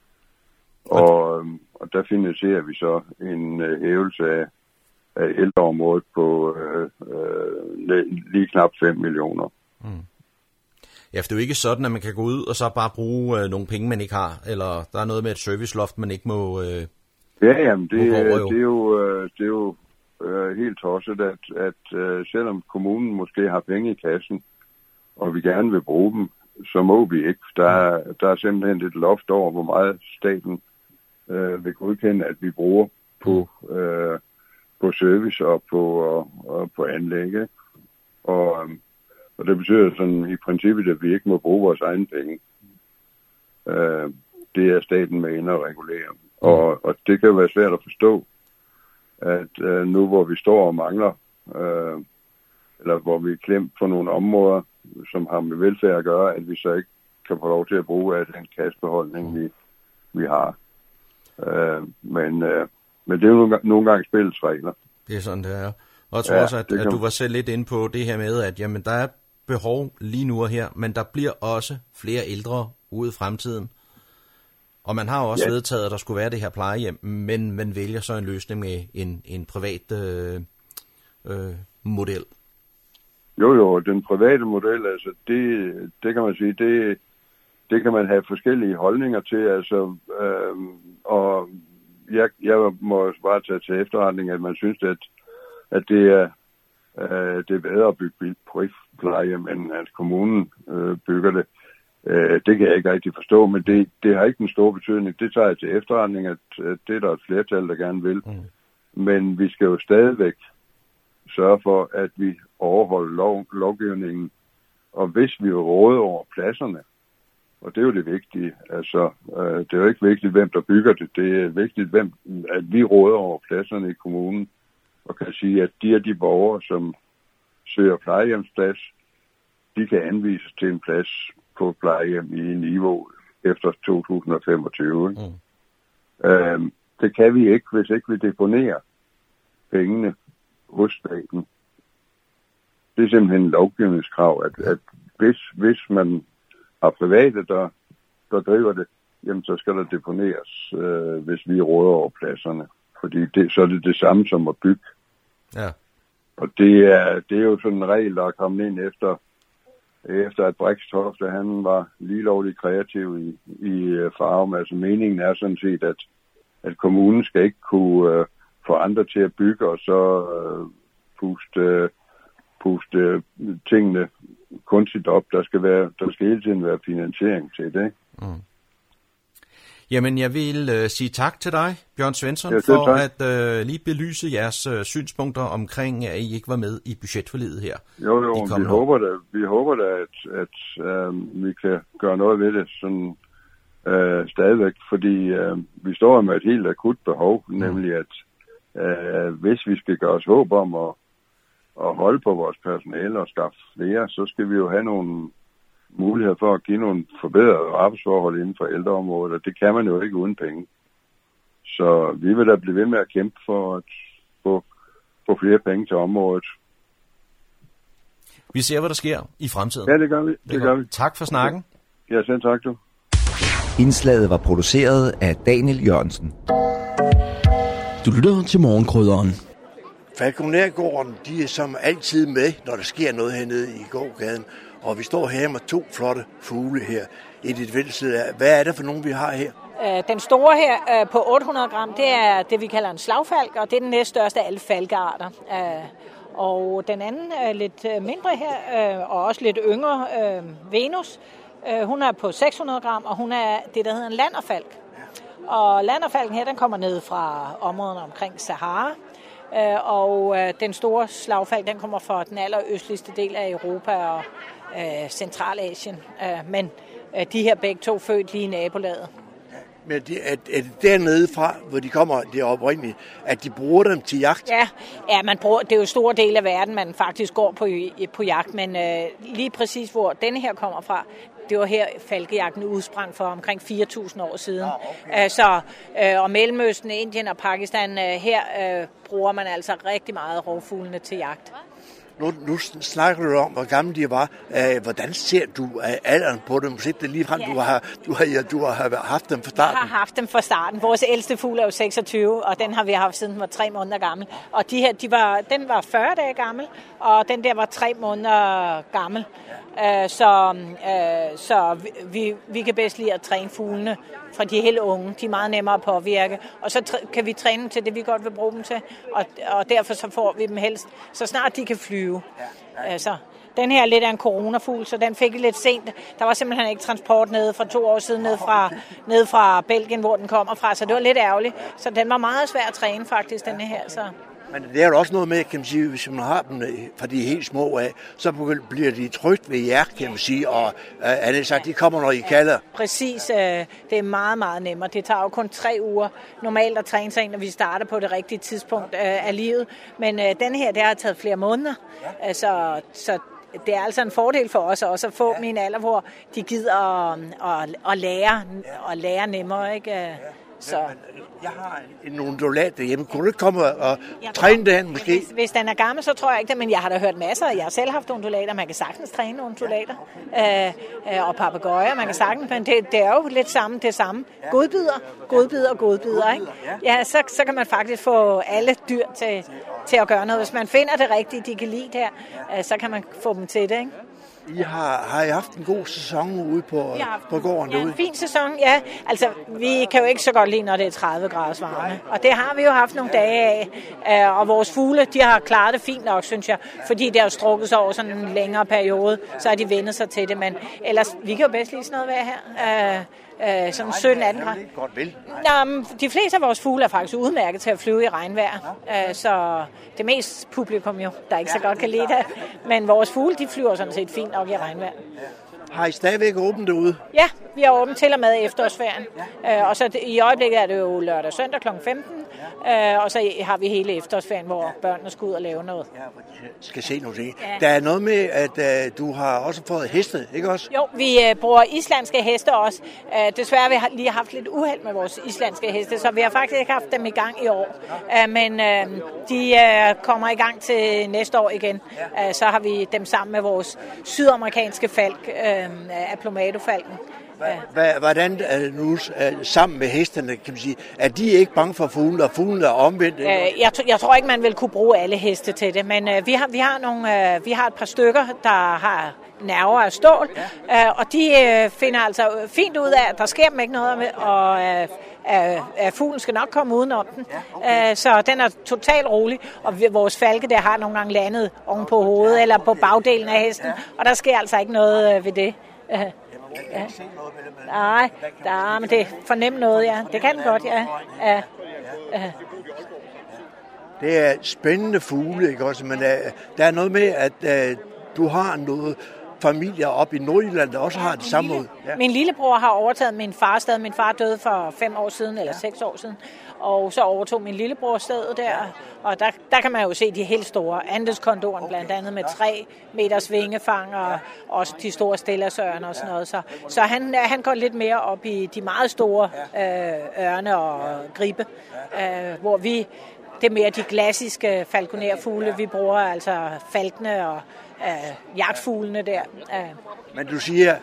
Og, øhm, og der finansierer vi så en øh, hævelse af, af ældreområdet på øh, øh, lige knap 5 millioner. Mm. Ja, for det er jo ikke sådan, at man kan gå ud og så bare bruge øh, nogle penge, man ikke har, eller der er noget med et serviceloft, man ikke må... Øh, ja, jamen, det, jo. det er jo, øh, det er jo øh, helt tosset, at, at øh, selvom kommunen måske har penge i kassen, og vi gerne vil bruge dem, så må vi ikke. Der, der er simpelthen et loft over, hvor meget staten øh, vil godkende, at vi bruger på, øh, på service og på, og, og på anlæg. Og, øhm, og det betyder sådan i princippet, at vi ikke må bruge vores egne penge. Øh, det er staten med ind at regulere. Og, og det kan være svært at forstå, at øh, nu hvor vi står og mangler, øh, eller hvor vi er klemt på nogle områder, som har med velfærd at gøre, at vi så ikke kan få lov til at bruge af den kassebeholdning, vi, vi har. Øh, men, øh, men det er jo nogle, nogle gange spillets regler. Det er sådan, det er. Og jeg tror ja, også, at, kan... at du var selv lidt inde på det her med, at jamen, der er behov lige nu og her, men der bliver også flere ældre ude i fremtiden. Og man har jo også ja. vedtaget, at der skulle være det her plejehjem, men man vælger så en løsning med en, en privat øh, øh, model. Jo, jo, den private model, altså det, det kan man sige, det, det kan man have forskellige holdninger til, altså, øh, og jeg, jeg må bare tage til efterretning, at man synes, at, at det er, øh, det er bedre at bygge plejehjem, end at kommunen øh, bygger det. Øh, det kan jeg ikke rigtig forstå, men det, det har ikke en stor betydning. Det tager jeg til efterretning, at, at det er der et flertal, der gerne vil. Mm. Men vi skal jo stadigvæk sørge for, at vi overholder lov, lovgivningen. Og hvis vi råder over pladserne, og det er jo det vigtige, altså øh, det er jo ikke vigtigt, hvem der bygger det, det er vigtigt, hvem, at vi råder over pladserne i kommunen, og kan sige, at de er de borgere, som søger plejehjemsplads, de kan anvises til en plads på plejehjem i niveau efter 2025. Mm. Øhm, det kan vi ikke, hvis ikke vi deponerer pengene hos staten. Det er simpelthen en lovgivningskrav, at, at hvis, hvis man har private, der, der driver det, jamen så skal der deponeres, øh, hvis vi råder over pladserne. Fordi det, så er det det samme som at bygge. Ja. Og det er, det er jo sådan en regel, der er kommet ind efter, Øh, efter at Brikstofte, han var lige lovligt kreativ i, i øh, farven. Altså meningen er sådan set, at, at kommunen skal ikke kunne øh, få andre til at bygge, og så øh, puste, øh, puste tingene kunstigt op. Der skal, være, der skal hele tiden være finansiering til det. Mm. Jamen, jeg vil uh, sige tak til dig, Bjørn Svensson, ja, for tak. at uh, lige belyse jeres uh, synspunkter omkring, at I ikke var med i budgetforlidet her. Jo, jo, vi håber, da, vi håber da, at, at uh, vi kan gøre noget ved det sådan, uh, stadigvæk, fordi uh, vi står med et helt akut behov, mm. nemlig at uh, hvis vi skal gøre os håb om at, at holde på vores personale og skaffe flere, så skal vi jo have nogle mulighed for at give nogle forbedrede arbejdsforhold inden for ældreområdet, og det kan man jo ikke uden penge. Så vi vil da blive ved med at kæmpe for at få, få flere penge til området. Vi ser, hvad der sker i fremtiden. Ja, det gør vi. Det, det gør vi. Tak for snakken. Ja, selv tak du. Indslaget var produceret af Daniel Jørgensen. Du lytter til morgenkrydderen. Falconergården, de er som altid med, når der sker noget hernede i gågaden. Og vi står her med to flotte fugle her i dit vældside. Hvad er det for nogen, vi har her? Øh, den store her øh, på 800 gram, det er det, vi kalder en slagfalk, og det er den næststørste af alle falkearter. Øh, og den anden er lidt mindre her, og også lidt yngre, Venus. Hun er på 600 gram, og hun er det, der hedder en landerfalk. Og landerfalken her, den kommer ned fra områderne omkring Sahara. Og den store slagfalk, den kommer fra den allerøstligste del af Europa og øh, Centralasien. Øh, men øh, de her begge to født lige i nabolaget. Men det, er, er det dernede fra, hvor de kommer, det er oprindeligt, at de bruger dem til jagt? Ja, ja man bruger, det er jo en stor del af verden, man faktisk går på, på jagt, men øh, lige præcis hvor denne her kommer fra, det var her falkejagten udsprang for omkring 4.000 år siden. Ja, okay. øh, så, øh, og Mellemøsten, Indien og Pakistan, øh, her øh, bruger man altså rigtig meget rovfuglene til jagt. Nu, nu snakker du om, hvor gamle de var. Uh, hvordan ser du uh, alderen på dem? Måske det lige frem, ja. du, har, du, har, ja, du har haft dem fra starten. Jeg har haft dem fra starten. Vores ældste fugl er jo 26, og den har vi haft siden den var tre måneder gammel. Og de her, de var, den var 40 dage gammel, og den der var tre måneder gammel. Uh, så uh, så vi, vi kan bedst lide at træne fuglene fra de helt unge. De er meget nemmere at påvirke. Og så kan vi træne dem til det, vi godt vil bruge dem til. Og, og derfor så får vi dem helst, så snart de kan flyve. Altså, den her er lidt af en coronafugl, så den fik lidt sent. Der var simpelthen ikke transport nede fra to år siden, ned fra, ned fra Belgien, hvor den kommer fra. Så det var lidt ærgerligt. Så den var meget svær at træne faktisk, den her. Så. Men det er jo også noget med, kan man sige, hvis man har dem fra de helt små af, så bliver de trygt ved jer, kan man sige, og uh, er det sagt, de kommer, når I kalder. Præcis. Uh, det er meget, meget nemmere. Det tager jo kun tre uger normalt at træne sig ind, når vi starter på det rigtige tidspunkt uh, af livet. Men uh, den her, det har taget flere måneder. Ja. Uh, så, så det er altså en fordel for os også at få ja. min alder, hvor de gider at, at, at lære, at lære nemmere. Ikke? Ja. Så. Jeg har en undulat derhjemme. Kunne du ikke komme og træne den måske? Hvis, hvis den er gammel, så tror jeg ikke det, men jeg har da hørt masser. Jeg har selv haft undulater. Man kan sagtens træne undulater. Øh, øh, og papegøjer, man kan sagtens, men det, det er jo lidt samme, det samme. Godbider, godbider og godbider. Ikke? Ja, så, så kan man faktisk få alle dyr til, til at gøre noget. Hvis man finder det rigtige, de kan lide der, øh, så kan man få dem til det. Ikke? I har, har I haft en god sæson ude på, på gården ja, derude? en fin sæson, ja. Altså, vi kan jo ikke så godt lide, når det er 30 grader varme. Og det har vi jo haft nogle dage af. Øh, og vores fugle, de har klaret det fint nok, synes jeg. Fordi det har strukket sig over sådan en længere periode, så har de vendt sig til det. Men ellers, vi kan jo bedst lide sådan noget vejr her. Øh, øh, sådan 17 18 grader. Godt vel. Nå, de fleste af vores fugle er faktisk udmærket til at flyve i regnvejr. Øh, så det mest publikum jo, der ikke så godt kan lide det. Men vores fugle, de flyver sådan set fint nok i regnvejr. Har I stadigvæk åbent derude? Ja, vi har åbent til og med efterårsferien. Øh, og så i øjeblikket er det jo lørdag og søndag kl. 15. Øh, og så har vi hele efterårsferien, hvor børnene skal ud og lave noget. Ja, skal se nogle ting. Ja. Der er noget med, at uh, du har også fået heste, ikke også? Jo, vi uh, bruger islandske heste også. Uh, desværre vi har lige haft lidt uheld med vores islandske heste, så vi har faktisk ikke haft dem i gang i år. Uh, men uh, de uh, kommer i gang til næste år igen. Uh, så har vi dem sammen med vores sydamerikanske falk, uh, Aplomatofalken. Hvordan er det nu sammen med hestene, kan man sige? Er de ikke bange for fugle, og fugle er omvendt? Øh, jeg, jeg tror ikke, man vil kunne bruge alle heste til det, men øh, vi, har, vi, har nogle, øh, vi har et par stykker, der har nerver af stål, ja. øh, og de øh, finder altså fint ud af, at der sker dem ikke noget, med, og øh, at fuglen skal nok komme udenom den. Ja, okay. øh, så den er totalt rolig, og vores falke der har nogle gange landet oven på hovedet eller på bagdelen af hesten, ja. og der sker altså ikke noget øh, ved det. Øh. Ja. Nej, der, men det er fornemt noget, ja. Det kan den godt, ja. ja. ja. Det er spændende fugle, ikke også? Men uh, der er noget med, at uh, du har noget familier op i Nordjylland, der også har det samme lille, ja. Min lillebror har overtaget min far sted. Min far døde for fem år siden, eller ja. seks år siden. Og så overtog min lillebror stedet der. Og der, der kan man jo se de helt store. Andeskondoren okay. blandt andet med tre meters vingefang og ja. også de store stillasørner og sådan noget. Så, så han, han går lidt mere op i de meget store øh, ørne og gribe. Øh, hvor vi, det er mere de klassiske falconerfugle, vi bruger, altså falkene og øh, jagtfuglene der. Øh. Men du siger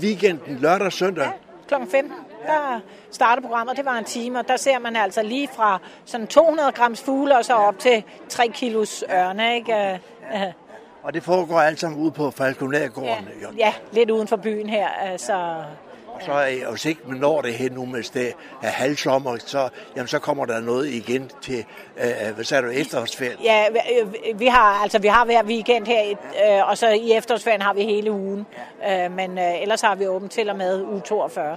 weekenden, lørdag og søndag? Ja, klokken 15 der starter programmet, det var en time, og der ser man altså lige fra sådan 200 grams fugle og så op til 3 kilos ørne, ikke? Og det foregår alt sammen ude på Falconergården? Ja, ja, lidt uden for byen her, så og så er hvis ikke man når det hen nu, hvis det er halvsommer, så, jamen, så kommer der noget igen til, øh, hvad sagde du, efterårsferien? Ja, vi har, altså, vi har hver weekend her, øh, og så i efterårsferien har vi hele ugen. Øh, men øh, ellers har vi åbent til og med uge 42.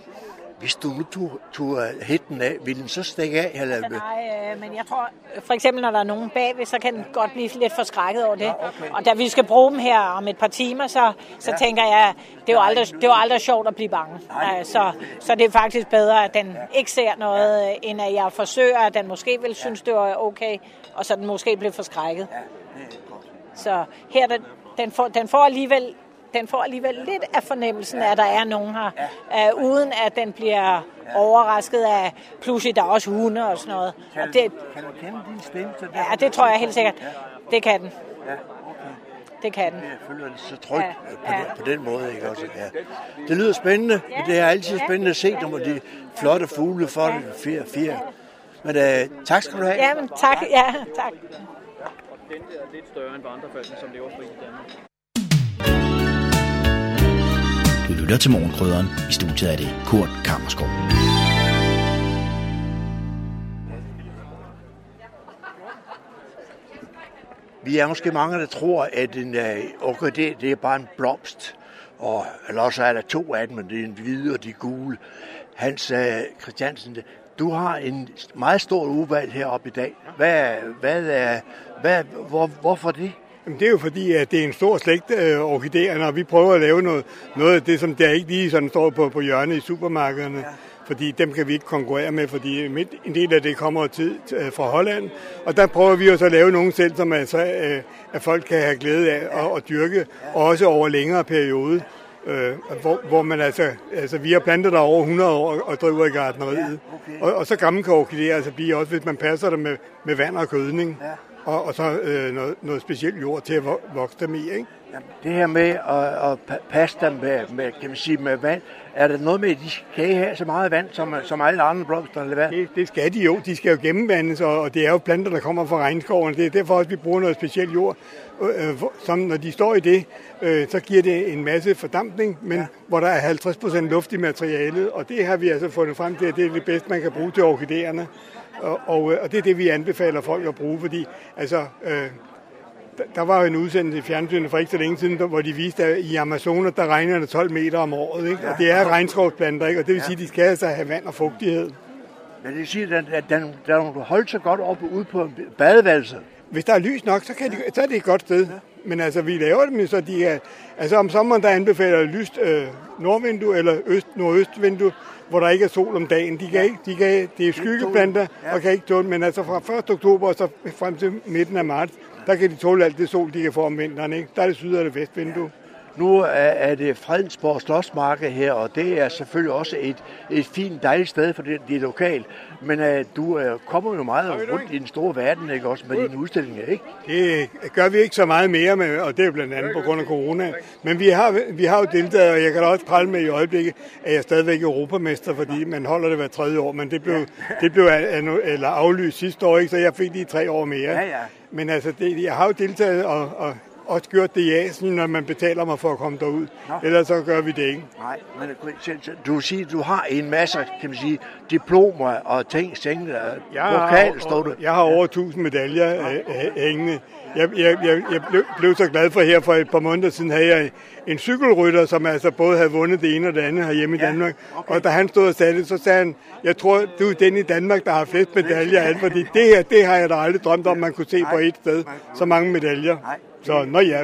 Hvis du nu tog, tog hætten af, vil den så stikke af? Eller? Altså, nej, øh, men jeg tror, for eksempel når der er nogen bagved, så kan den godt blive lidt forskrækket over det. Ja, okay. Og da vi skal bruge dem her om et par timer, så, så ja. tænker jeg, det er, jo aldrig, det er jo aldrig sjovt at blive bange. Nej, så, så det er faktisk bedre, at den ja. ikke ser noget, ja. end at jeg forsøger, at den måske vil synes, det var okay, og så den måske bliver forskrækket. Ja, det er godt. Så her, den, den, får, den får alligevel den får alligevel lidt af fornemmelsen af, at der er nogen her, ja. uh, uden at den bliver ja. overrasket af, pludselig der er også hunde og sådan noget. Kan, og det, kan du kende din stemme til det? Ja, det tror jeg helt sikkert. Det kan den. Ja, okay. det kan den. Jeg føler det så trygt ja, på, ja. på den måde. Ikke? Også, ja. Det lyder spændende. Ja, det er altid spændende at se, når de flotte fugle for det fire, fire. Men uh, tak skal du have. Ja, men tak. Ja, tak. Den er lidt større end vandrefalden, som lever fri i Danmark. Lytter til morgenkrydderen. I studiet er det Kurt Kammerskov. Vi er måske mange, der tror, at en øh, uh, orkidé, det er bare en blomst. Og, eller også er der to af dem, men det er en hvide og de gule. Hans uh, Christiansen, du har en meget stor udvalg heroppe i dag. Hvad, hvad er, hvad, hvor, hvorfor det? Jamen, det er jo fordi, at det er en stor slægt øh, orkideer, når vi prøver at lave noget, noget af det, som der ikke lige sådan står på, på hjørnet i supermarkederne. Ja. Fordi dem kan vi ikke konkurrere med, fordi en del af det kommer tid øh, fra Holland. Og der prøver vi også at lave nogle selv, som altså, øh, at folk kan have glæde af at, at dyrke, også over længere periode. Øh, hvor, hvor man altså, altså, vi har plantet der over 100 år og driver i gardneriet. Og, og så gammel kan orkideer altså blive også, hvis man passer det med, med vand og gødning. Ja og, og så øh, noget, noget specielt jord til at vokse dem i. Ikke? Jamen, det her med at, at passe dem med, med, kan man sige, med vand, er det noget med, at de skal have så meget vand, som, som alle andre blomster? Eller hvad? Det, det skal de jo. De skal jo gennemvandes, og, og det er jo planter, der kommer fra regnskoven. Det er derfor også, vi bruger noget specielt jord. Øh, øh som når de står i det, øh, så giver det en masse fordampning, men ja. hvor der er 50% luft i materialet, og det har vi altså fundet frem til, at det er det bedste, man kan bruge til orkideerne. Og, og, øh, og det er det, vi anbefaler folk at bruge, fordi altså, øh, der var jo en udsendelse i fjernsynet for ikke så længe siden, hvor de viste, at i Amazonas, der regner det 12 meter om året. Ikke? Og det er regnskovsplanter, ikke? og det vil sige, at de skal altså have vand og fugtighed. Men det vil sige, at den, den, den holdt sig godt op ude på badeværelset. Hvis der er lys nok, så, kan de, så er det et godt sted. Ja. Men altså, vi laver dem så de er... Altså om sommeren, der anbefaler lyst øh, nordvindue eller øst, nordøstvindue, hvor der ikke er sol om dagen. De kan ikke, de kan, det er skyggeblanter ja. og kan ikke tåle, men altså fra 1. oktober og så frem til midten af marts, der kan de tåle alt det sol, de kan få om vinteren. Ikke? Der er det syd- og det vestvindue. Nu er det Fredensborg Slottsmarked her, og det er selvfølgelig også et, et fint, dejligt sted, for det, det er lokalt. Men uh, du uh, kommer jo meget rundt i den store verden, ikke også, med dine udstillinger, ikke? Det gør vi ikke så meget mere med, og det er blandt andet på grund af corona. Men vi har, vi har jo deltaget, og jeg kan da også prale med i øjeblikket, at jeg er stadigvæk europamester, fordi man holder det hver tredje år. Men det blev, det blev eller aflyst sidste år, ikke? så jeg fik lige tre år mere. Ja, ja. Men altså, det, jeg har jo deltaget, og, og også gjort det i Asien, når man betaler mig for at komme derud. Nå. Ellers så gør vi det ikke. Nej, men du siger, du har en masse, kan man sige, diplomer og ting, ting jeg står du. Jeg har over 1000 medaljer ja. Jeg, jeg, jeg, jeg blev, blev så glad for her for et par måneder siden, havde jeg en cykelrytter, som altså både havde vundet det ene og det andet herhjemme ja, i Danmark. Okay. Og da han stod og sagde det, så sagde han, jeg tror, du er den i Danmark, der har flest medaljer af fordi det her, det har jeg da aldrig drømt om, man kunne se på et sted. Så mange medaljer. Så nå ja,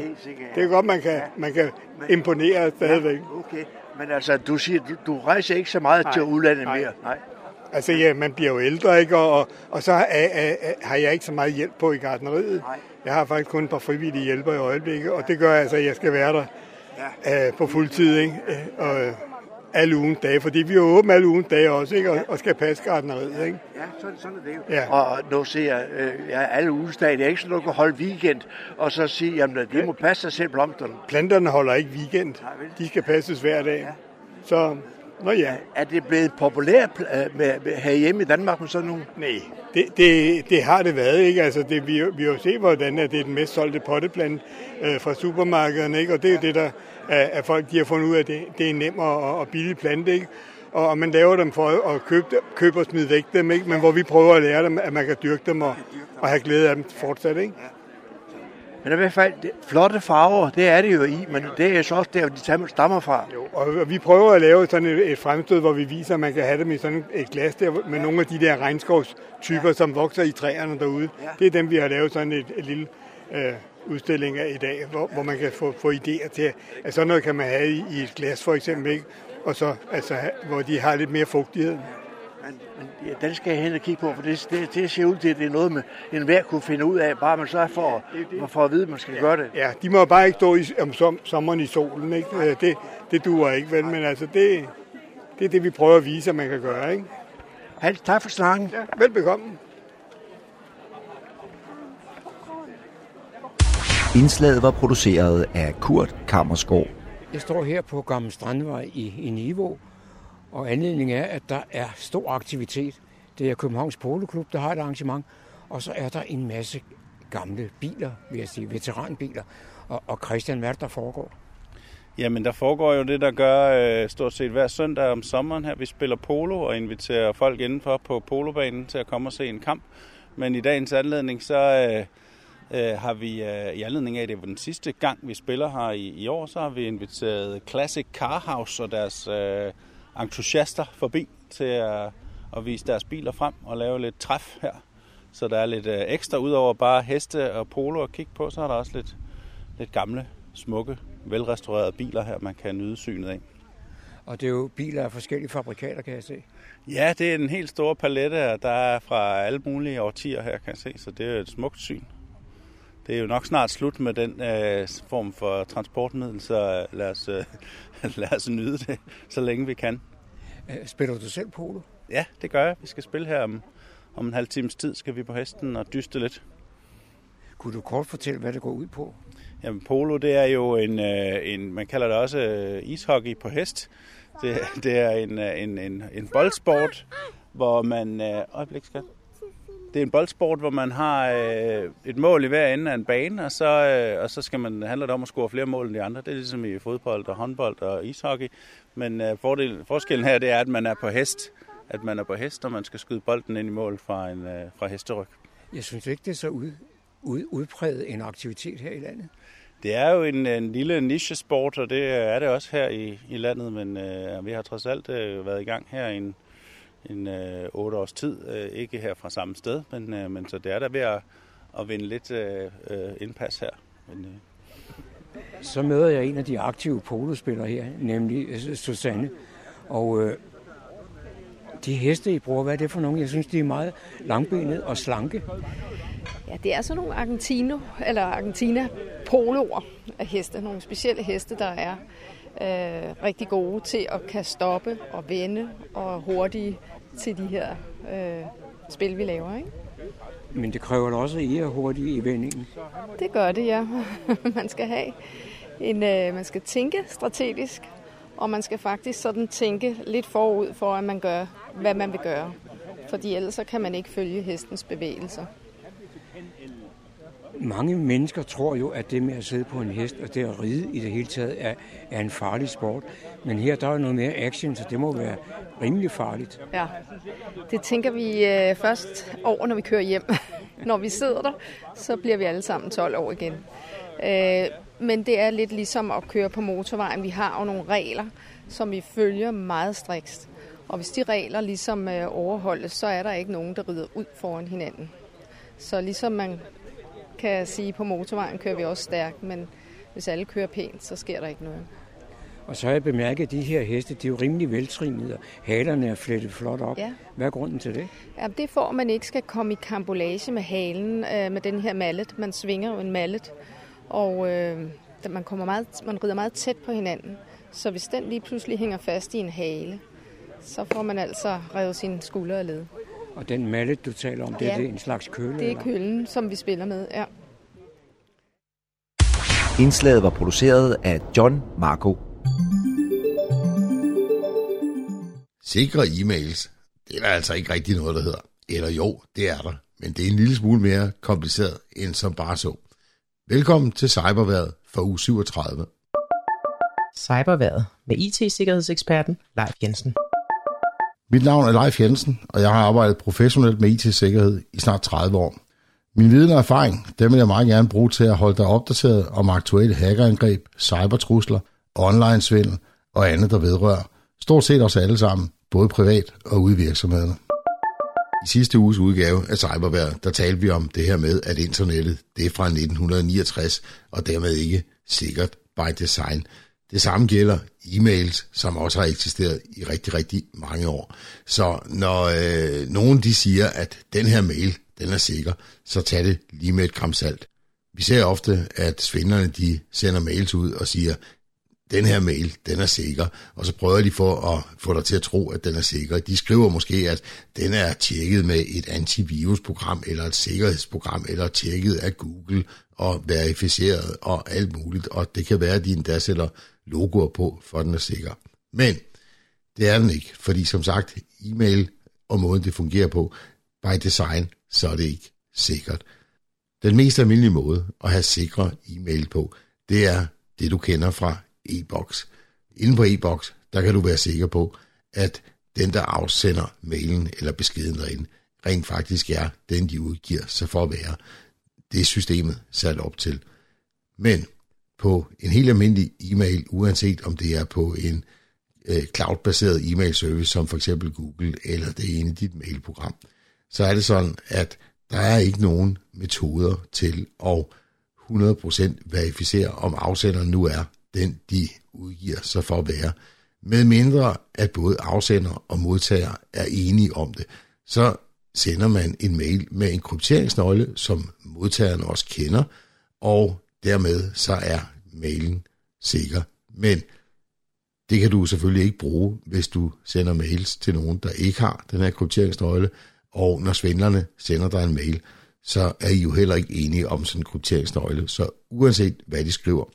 det er godt, man kan, man kan imponere stadigvæk. Okay, men altså, du siger, du, du rejser ikke så meget nej, til udlandet mere? Nej. Altså, ja, man bliver jo ældre, ikke? Og, og, og så er, er, er, har jeg ikke så meget hjælp på i gardneriet. Nej. Jeg har faktisk kun et par frivillige hjælper i øjeblikket, og det gør altså, at jeg skal være der ja. øh, på fuld tid, ikke? Øh, og, alle ugens dage, fordi vi er åbne alle ugens dage også, ikke? Og, og skal passe gardneriet, ikke? Ja, sådan, sådan er det jo. Ja. Og nu ser jeg, øh, ja, alle ugens dage, det er ikke sådan, at du kan holde weekend, og så sige, jamen det må passe sig selv blomsterne. Planterne holder ikke weekend. De skal passes hver dag. Ja. Så Nå ja. Er det blevet populært øh, med, med, herhjemme i Danmark med sådan nogle? Nej, det, det, det har det været. ikke. Altså, det, vi, vi har jo set, hvordan det er den mest solgte potteplant øh, fra supermarkederne. Ikke? Og det er jo det, der at, at folk de har fundet ud af, at det, det er nem og, og billig plante. Ikke? Og, og man laver dem for at købe, købe og smide væk dem, ikke? men hvor vi prøver at lære dem, at man kan dyrke dem og, og have glæde af dem fortsat. Ikke? Men i hvert fald, det, flotte farver, det er det jo i, men det er så også der, de stammer fra. Jo, og vi prøver at lave sådan et, et fremstød, hvor vi viser, at man kan have dem i sådan et glas der, med nogle af de der regnskovstyper, ja. som vokser i træerne derude. Ja. Det er dem, vi har lavet sådan et, et lille øh, udstilling af i dag, hvor, ja. hvor man kan få, få idéer til, at sådan noget kan man have i, i et glas for eksempel, ikke? og så altså, hvor de har lidt mere fugtighed. Men ja, den skal jeg hen og kigge på, for det, det, det ser ud til, at det er noget, med en hver kunne finde ud af, bare man så for, for, for at vide, at man skal ja, gøre det. Ja, de må bare ikke stå i, om som, sommeren i solen. Ikke? Øh, det, det duer ikke, vel? Men altså, det, det er det, vi prøver at vise, at man kan gøre. Ikke? Hans, tak for snakken. Ja, velbekomme. Indslaget var produceret af Kurt Kammerskov. Jeg står her på Gamle Strandvej i, i Niveau, og anledningen er, at der er stor aktivitet. Det er Københavns Poloklub, der har et arrangement, og så er der en masse gamle biler, vil jeg sige, veteranbiler. Og, og Christian, hvad er det, der foregår? Jamen, der foregår jo det, der gør øh, stort set hver søndag om sommeren her. Vi spiller polo og inviterer folk indenfor på polobanen til at komme og se en kamp. Men i dagens anledning, så øh, øh, har vi øh, i anledning af, at det var den sidste gang, vi spiller her i, i år, så har vi inviteret Classic Car House og deres øh, entusiaster forbi til at, at vise deres biler frem og lave lidt træf her. Så der er lidt øh, ekstra, udover bare heste og polo at kigge på, så er der også lidt, lidt gamle, smukke, velrestaurerede biler her, man kan nyde synet af. Og det er jo biler af forskellige fabrikater, kan jeg se. Ja, det er en helt stor palette, og der er fra alle mulige årtier her, kan jeg se, så det er et smukt syn. Det er jo nok snart slut med den øh, form for transportmiddel, så lad os, øh, lad os nyde det, så længe vi kan. Øh, Spiller du selv polo? Ja, det gør jeg. Vi skal spille her om, om en halv times tid, skal vi på hesten og dyste lidt. Kunne du kort fortælle, hvad det går ud på? Jamen, polo, det er jo en, øh, en man kalder det også øh, ishockey på hest. Det, det er en, en, en, en boldsport, hvor man... Øjeblik, skat. Det er en boldsport, hvor man har øh, et mål i hver ende af en bane, og så, øh, og så skal man, handler det om at score flere mål end de andre. Det er ligesom i fodbold og håndbold og ishockey. Men øh, fordel, forskellen her, det er, at man er på hest. At man er på hest, og man skal skyde bolden ind i mål fra, en, øh, fra hesteryg. Jeg synes ikke, det er så ud, ud, udpræget en aktivitet her i landet. Det er jo en, en lille nichesport, og det er det også her i, i landet, men øh, vi har trods alt øh, været i gang her i en, en øh, otte års tid. Øh, ikke her fra samme sted, men, øh, men så det er der ved at, at vinde lidt øh, indpas her. Men, øh. Så møder jeg en af de aktive polospillere her, nemlig Susanne. Og øh, de heste, I bruger, hvad er det for nogle? Jeg synes, de er meget langbenede og slanke. Ja, det er sådan nogle Argentino, eller Argentina poloer af heste. Nogle specielle heste, der er øh, rigtig gode til at kan stoppe og vende og hurtige til de her øh, spil, vi laver. Ikke? Men det kræver da også, at I er hurtige i vendingen. Det gør det, ja. man skal have en, øh, man skal tænke strategisk, og man skal faktisk sådan tænke lidt forud for, at man gør, hvad man vil gøre. Fordi ellers så kan man ikke følge hestens bevægelser. Mange mennesker tror jo, at det med at sidde på en hest og det at ride i det hele taget er, er en farlig sport. Men her der er noget mere action, så det må være rimelig farligt. Ja, det tænker vi øh, først over, når vi kører hjem. når vi sidder der, så bliver vi alle sammen 12 år igen. Øh, men det er lidt ligesom at køre på motorvejen. Vi har jo nogle regler, som vi følger meget strikst. Og hvis de regler ligesom øh, overholdes, så er der ikke nogen, der rider ud foran hinanden. Så ligesom man kan sige, på motorvejen kører vi også stærkt, men hvis alle kører pænt, så sker der ikke noget. Og så har jeg bemærket, at de her heste, de er jo rimelig veltrinede, og halerne er flettet flot op. Ja. Hvad er grunden til det? Ja, det får, man ikke skal komme i kambolage med halen, øh, med den her mallet. Man svinger jo en mallet, og øh, man, kommer meget, man rider meget tæt på hinanden. Så hvis den lige pludselig hænger fast i en hale, så får man altså revet sine skuldre af led. Og den mallet, du taler om, det ja, er det en slags køle? det er kølen, som vi spiller med, ja. Indslaget var produceret af John Marco. Sikre e-mails, det er der altså ikke rigtig noget, der hedder. Eller jo, det er der, men det er en lille smule mere kompliceret end som bare så. Velkommen til Cyberværet for uge 37. Cyberværet med IT-sikkerhedseksperten Leif Jensen. Mit navn er Leif Jensen, og jeg har arbejdet professionelt med IT-sikkerhed i snart 30 år. Min viden og erfaring, dem vil jeg meget gerne bruge til at holde dig opdateret om aktuelle hackerangreb, cybertrusler, online-svindel og andet, der vedrører. Stort set os alle sammen, både privat og ude i virksomhederne. I sidste uges udgave af Cybervær, der talte vi om det her med, at internettet det er fra 1969, og dermed ikke sikkert by design. Det samme gælder e-mails, som også har eksisteret i rigtig, rigtig mange år. Så når øh, nogen de siger, at den her mail, den er sikker, så tag det lige med et kram salt. Vi ser ofte, at svindlerne de sender mails ud og siger, den her mail, den er sikker, og så prøver de for at få dig til at tro, at den er sikker. De skriver måske, at den er tjekket med et antivirusprogram, eller et sikkerhedsprogram, eller tjekket af Google, og verificeret, og alt muligt, og det kan være, at de endda sætter logoer på, for den er sikker. Men det er den ikke, fordi som sagt, e-mail og måden det fungerer på, by design, så er det ikke sikkert. Den mest almindelige måde at have sikre e-mail på, det er det, du kender fra e-boks. Inden på e-boks, der kan du være sikker på, at den, der afsender mailen eller beskeden derinde, rent faktisk er den, de udgiver sig for at være. Det er systemet sat op til. Men på en helt almindelig e-mail, uanset om det er på en øh, cloud-baseret e-mail service, som for eksempel Google, eller det er inde i dit mailprogram, så er det sådan, at der er ikke nogen metoder til at 100% verificere, om afsenderen nu er den, de udgiver sig for at være. Med mindre, at både afsender og modtager er enige om det, så sender man en mail med en krypteringsnøgle, som modtageren også kender, og dermed så er mailen sikker. Men det kan du selvfølgelig ikke bruge, hvis du sender mails til nogen, der ikke har den her krypteringsnøgle, og når svindlerne sender dig en mail, så er I jo heller ikke enige om sådan en krypteringsnøgle. Så uanset hvad de skriver,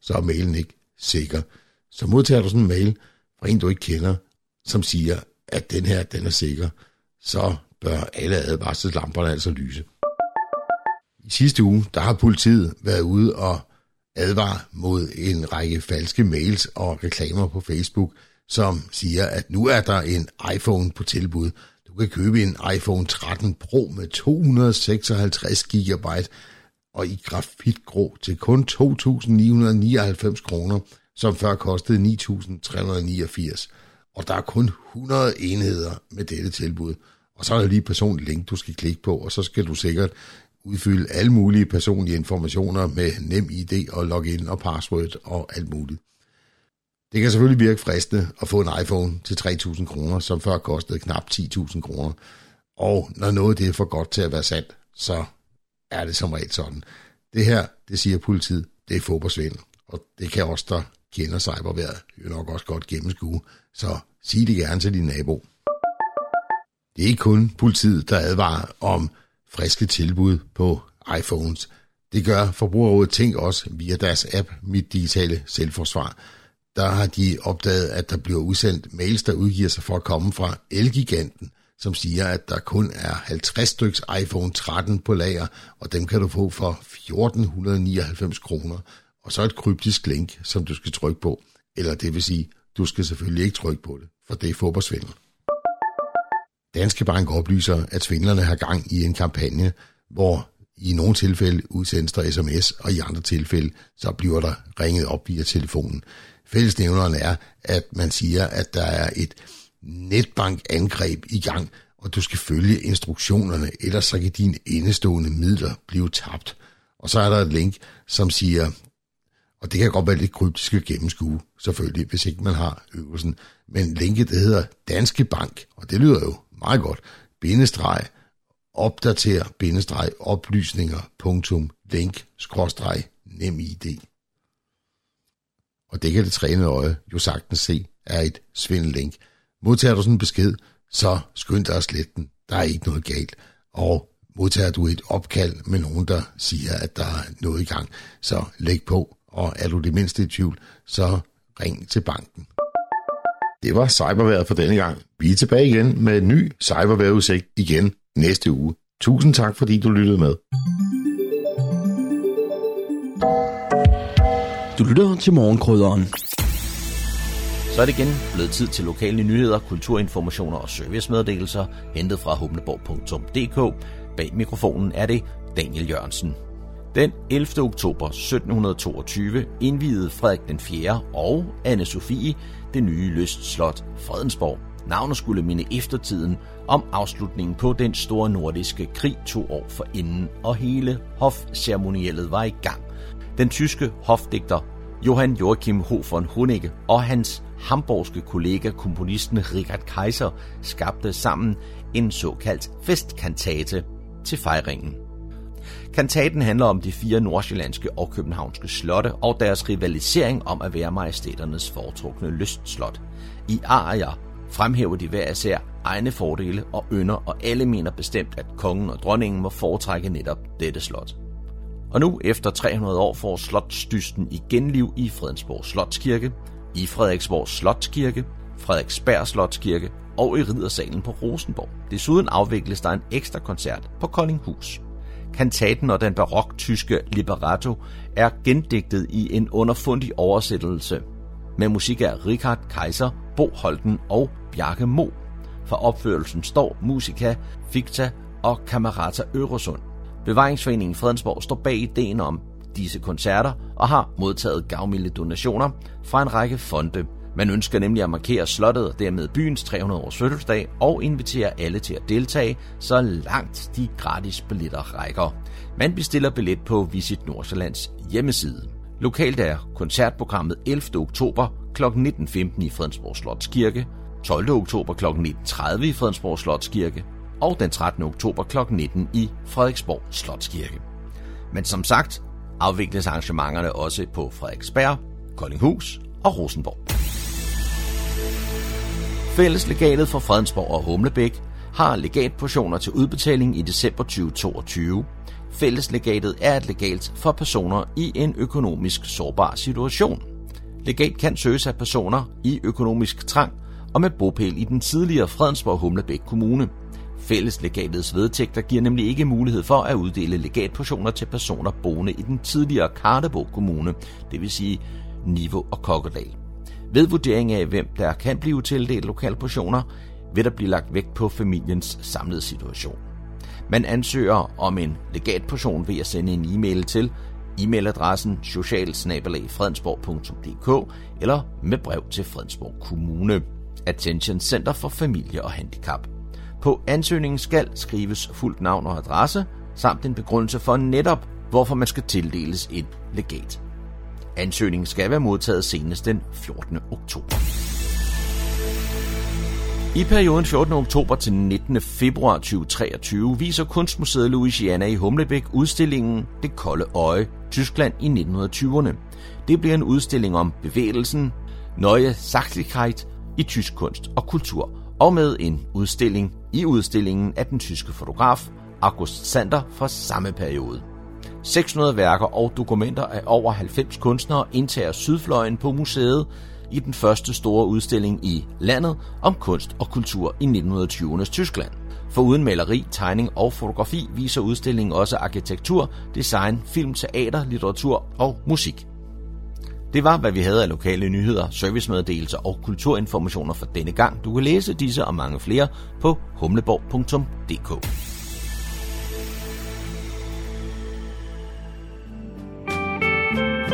så er mailen ikke sikker. Så modtager du sådan en mail fra en, du ikke kender, som siger, at den her, den er sikker, så bør alle advarselslamperne altså lyse. I sidste uge, der har politiet været ude og advarer mod en række falske mails og reklamer på Facebook, som siger, at nu er der en iPhone på tilbud. Du kan købe en iPhone 13 Pro med 256 GB og i grafitgrå til kun 2.999 kroner, som før kostede 9.389. Og der er kun 100 enheder med dette tilbud. Og så er der lige et personligt link, du skal klikke på, og så skal du sikkert udfylde alle mulige personlige informationer med nem ID og login og password og alt muligt. Det kan selvfølgelig virke fristende at få en iPhone til 3.000 kroner, som før kostede knap 10.000 kroner. Og når noget det er for godt til at være sandt, så er det som regel sådan. Det her, det siger politiet, det er fodboldsvindel. Og det kan også der kender cyberværet jo nok også godt gennemskue. Så sig det gerne til din nabo. Det er ikke kun politiet, der advarer om friske tilbud på iPhones. Det gør Forbrugerrådet Tænk også via deres app Mit Digitale Selvforsvar. Der har de opdaget, at der bliver udsendt mails, der udgiver sig for at komme fra Elgiganten, som siger, at der kun er 50 styks iPhone 13 på lager, og dem kan du få for 1499 kroner. Og så et kryptisk link, som du skal trykke på. Eller det vil sige, du skal selvfølgelig ikke trykke på det, for det er fodboldsvindel. Danske Bank oplyser, at svindlerne har gang i en kampagne, hvor i nogle tilfælde udsendes der sms, og i andre tilfælde så bliver der ringet op via telefonen. Fællesnævneren er, at man siger, at der er et netbankangreb i gang, og du skal følge instruktionerne, ellers så kan dine indestående midler blive tabt. Og så er der et link, som siger, og det kan godt være lidt kryptisk at gennemskue, selvfølgelig, hvis ikke man har øvelsen, men linket det hedder Danske Bank, og det lyder jo meget godt, bindestreg, opdater, bindestreg, oplysninger, punktum, link, skråstreg, nem ID. Og det kan det trænede øje jo sagtens se er et svindellink. Modtager du sådan en besked, så skynd dig at slette den. Der er ikke noget galt. Og modtager du et opkald med nogen, der siger, at der er noget i gang, så læg på. Og er du det mindste i tvivl, så ring til banken. Det var cyberværet for denne gang. Vi er tilbage igen med en ny cyberværetudsigt igen næste uge. Tusind tak, fordi du lyttede med. Du lytter til morgenkrydderen. Så er det igen blevet tid til lokale nyheder, kulturinformationer og servicemeddelelser, hentet fra humleborg.dk. Bag mikrofonen er det Daniel Jørgensen. Den 11. oktober 1722 indvidede Frederik den 4. og anne Sofie det nye lystslot Fredensborg. Navnet skulle minde eftertiden om afslutningen på den store nordiske krig to år for inden, og hele hofceremoniellet var i gang. Den tyske hofdigter Johann Joachim H. von Honecke og hans hamburgske kollega komponisten Richard Kaiser skabte sammen en såkaldt festkantate til fejringen. Kantaten handler om de fire nordsjællandske og københavnske slotte og deres rivalisering om at være majestæternes foretrukne lystslot. I arier fremhæver de hver især egne fordele og ynder, og alle mener bestemt, at kongen og dronningen må foretrække netop dette slot. Og nu, efter 300 år, får slotstysten igen liv i Fredensborg Slotskirke, i Frederiksborg Slotskirke, Frederiksberg Slotskirke og i Riddersalen på Rosenborg. Desuden afvikles der en ekstra koncert på Koldinghus. Kantaten og den barok-tyske libretto er gendigtet i en underfundig oversættelse med musik af Richard Kaiser, Bo Holten og Bjarke Mo. For opførelsen står Musica, Ficta og Camerata Øresund. Bevaringsforeningen Fredensborg står bag ideen om disse koncerter og har modtaget gavmilde donationer fra en række fonde. Man ønsker nemlig at markere slottet og dermed byens 300 års fødselsdag og invitere alle til at deltage, så langt de gratis billetter rækker. Man bestiller billet på Visit Nordsjællands hjemmeside. Lokalt er koncertprogrammet 11. oktober kl. 19.15 i Fredensborg Slotskirke, 12. oktober kl. 19.30 i Fredensborg Slotskirke og den 13. oktober kl. 19 i Frederiksborg Slotskirke. Men som sagt afvikles arrangementerne også på Frederiksberg, Koldinghus og Rosenborg. Fælleslegatet for Fredensborg og Humlebæk har legatportioner til udbetaling i december 2022. Fælleslegatet er et legat for personer i en økonomisk sårbar situation. Legat kan søges af personer i økonomisk trang og med bopæl i den tidligere Fredensborg Humlebæk Kommune. Fælleslegatets vedtægter giver nemlig ikke mulighed for at uddele legatportioner til personer boende i den tidligere Kartebo Kommune, det vil sige Niveau og Kokkedal. Ved vurdering af, hvem der kan blive tildelt lokalportioner, vil der blive lagt vægt på familiens samlede situation. Man ansøger om en legatportion ved at sende en e-mail til e-mailadressen socialsnabelag.fredensborg.dk eller med brev til Fredensborg Kommune. Attention Center for Familie og Handicap. På ansøgningen skal skrives fuldt navn og adresse, samt en begrundelse for netop, hvorfor man skal tildeles et legat. Ansøgningen skal være modtaget senest den 14. oktober. I perioden 14. oktober til 19. februar 2023 viser Kunstmuseet Louisiana i Humlebæk udstillingen Det kolde øje, Tyskland i 1920'erne. Det bliver en udstilling om bevægelsen Neue Sachlichkeit i tysk kunst og kultur, og med en udstilling i udstillingen af den tyske fotograf August Sander fra samme periode. 600 værker og dokumenter af over 90 kunstnere indtager sydfløjen på museet i den første store udstilling i landet om kunst og kultur i 1920'ernes Tyskland. For uden maleri, tegning og fotografi viser udstillingen også arkitektur, design, film, teater, litteratur og musik. Det var, hvad vi havde af lokale nyheder, servicemeddelelser og kulturinformationer for denne gang. Du kan læse disse og mange flere på humleborg.dk. Disse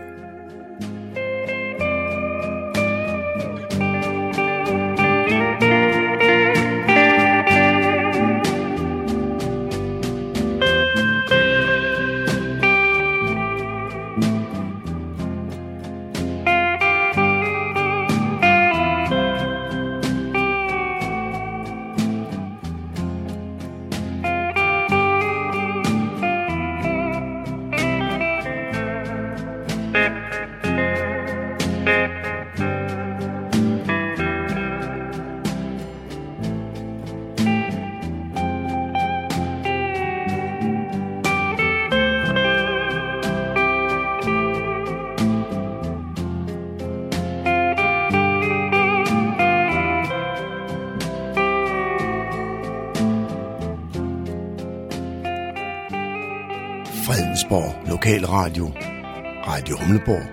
Radio Humleborg,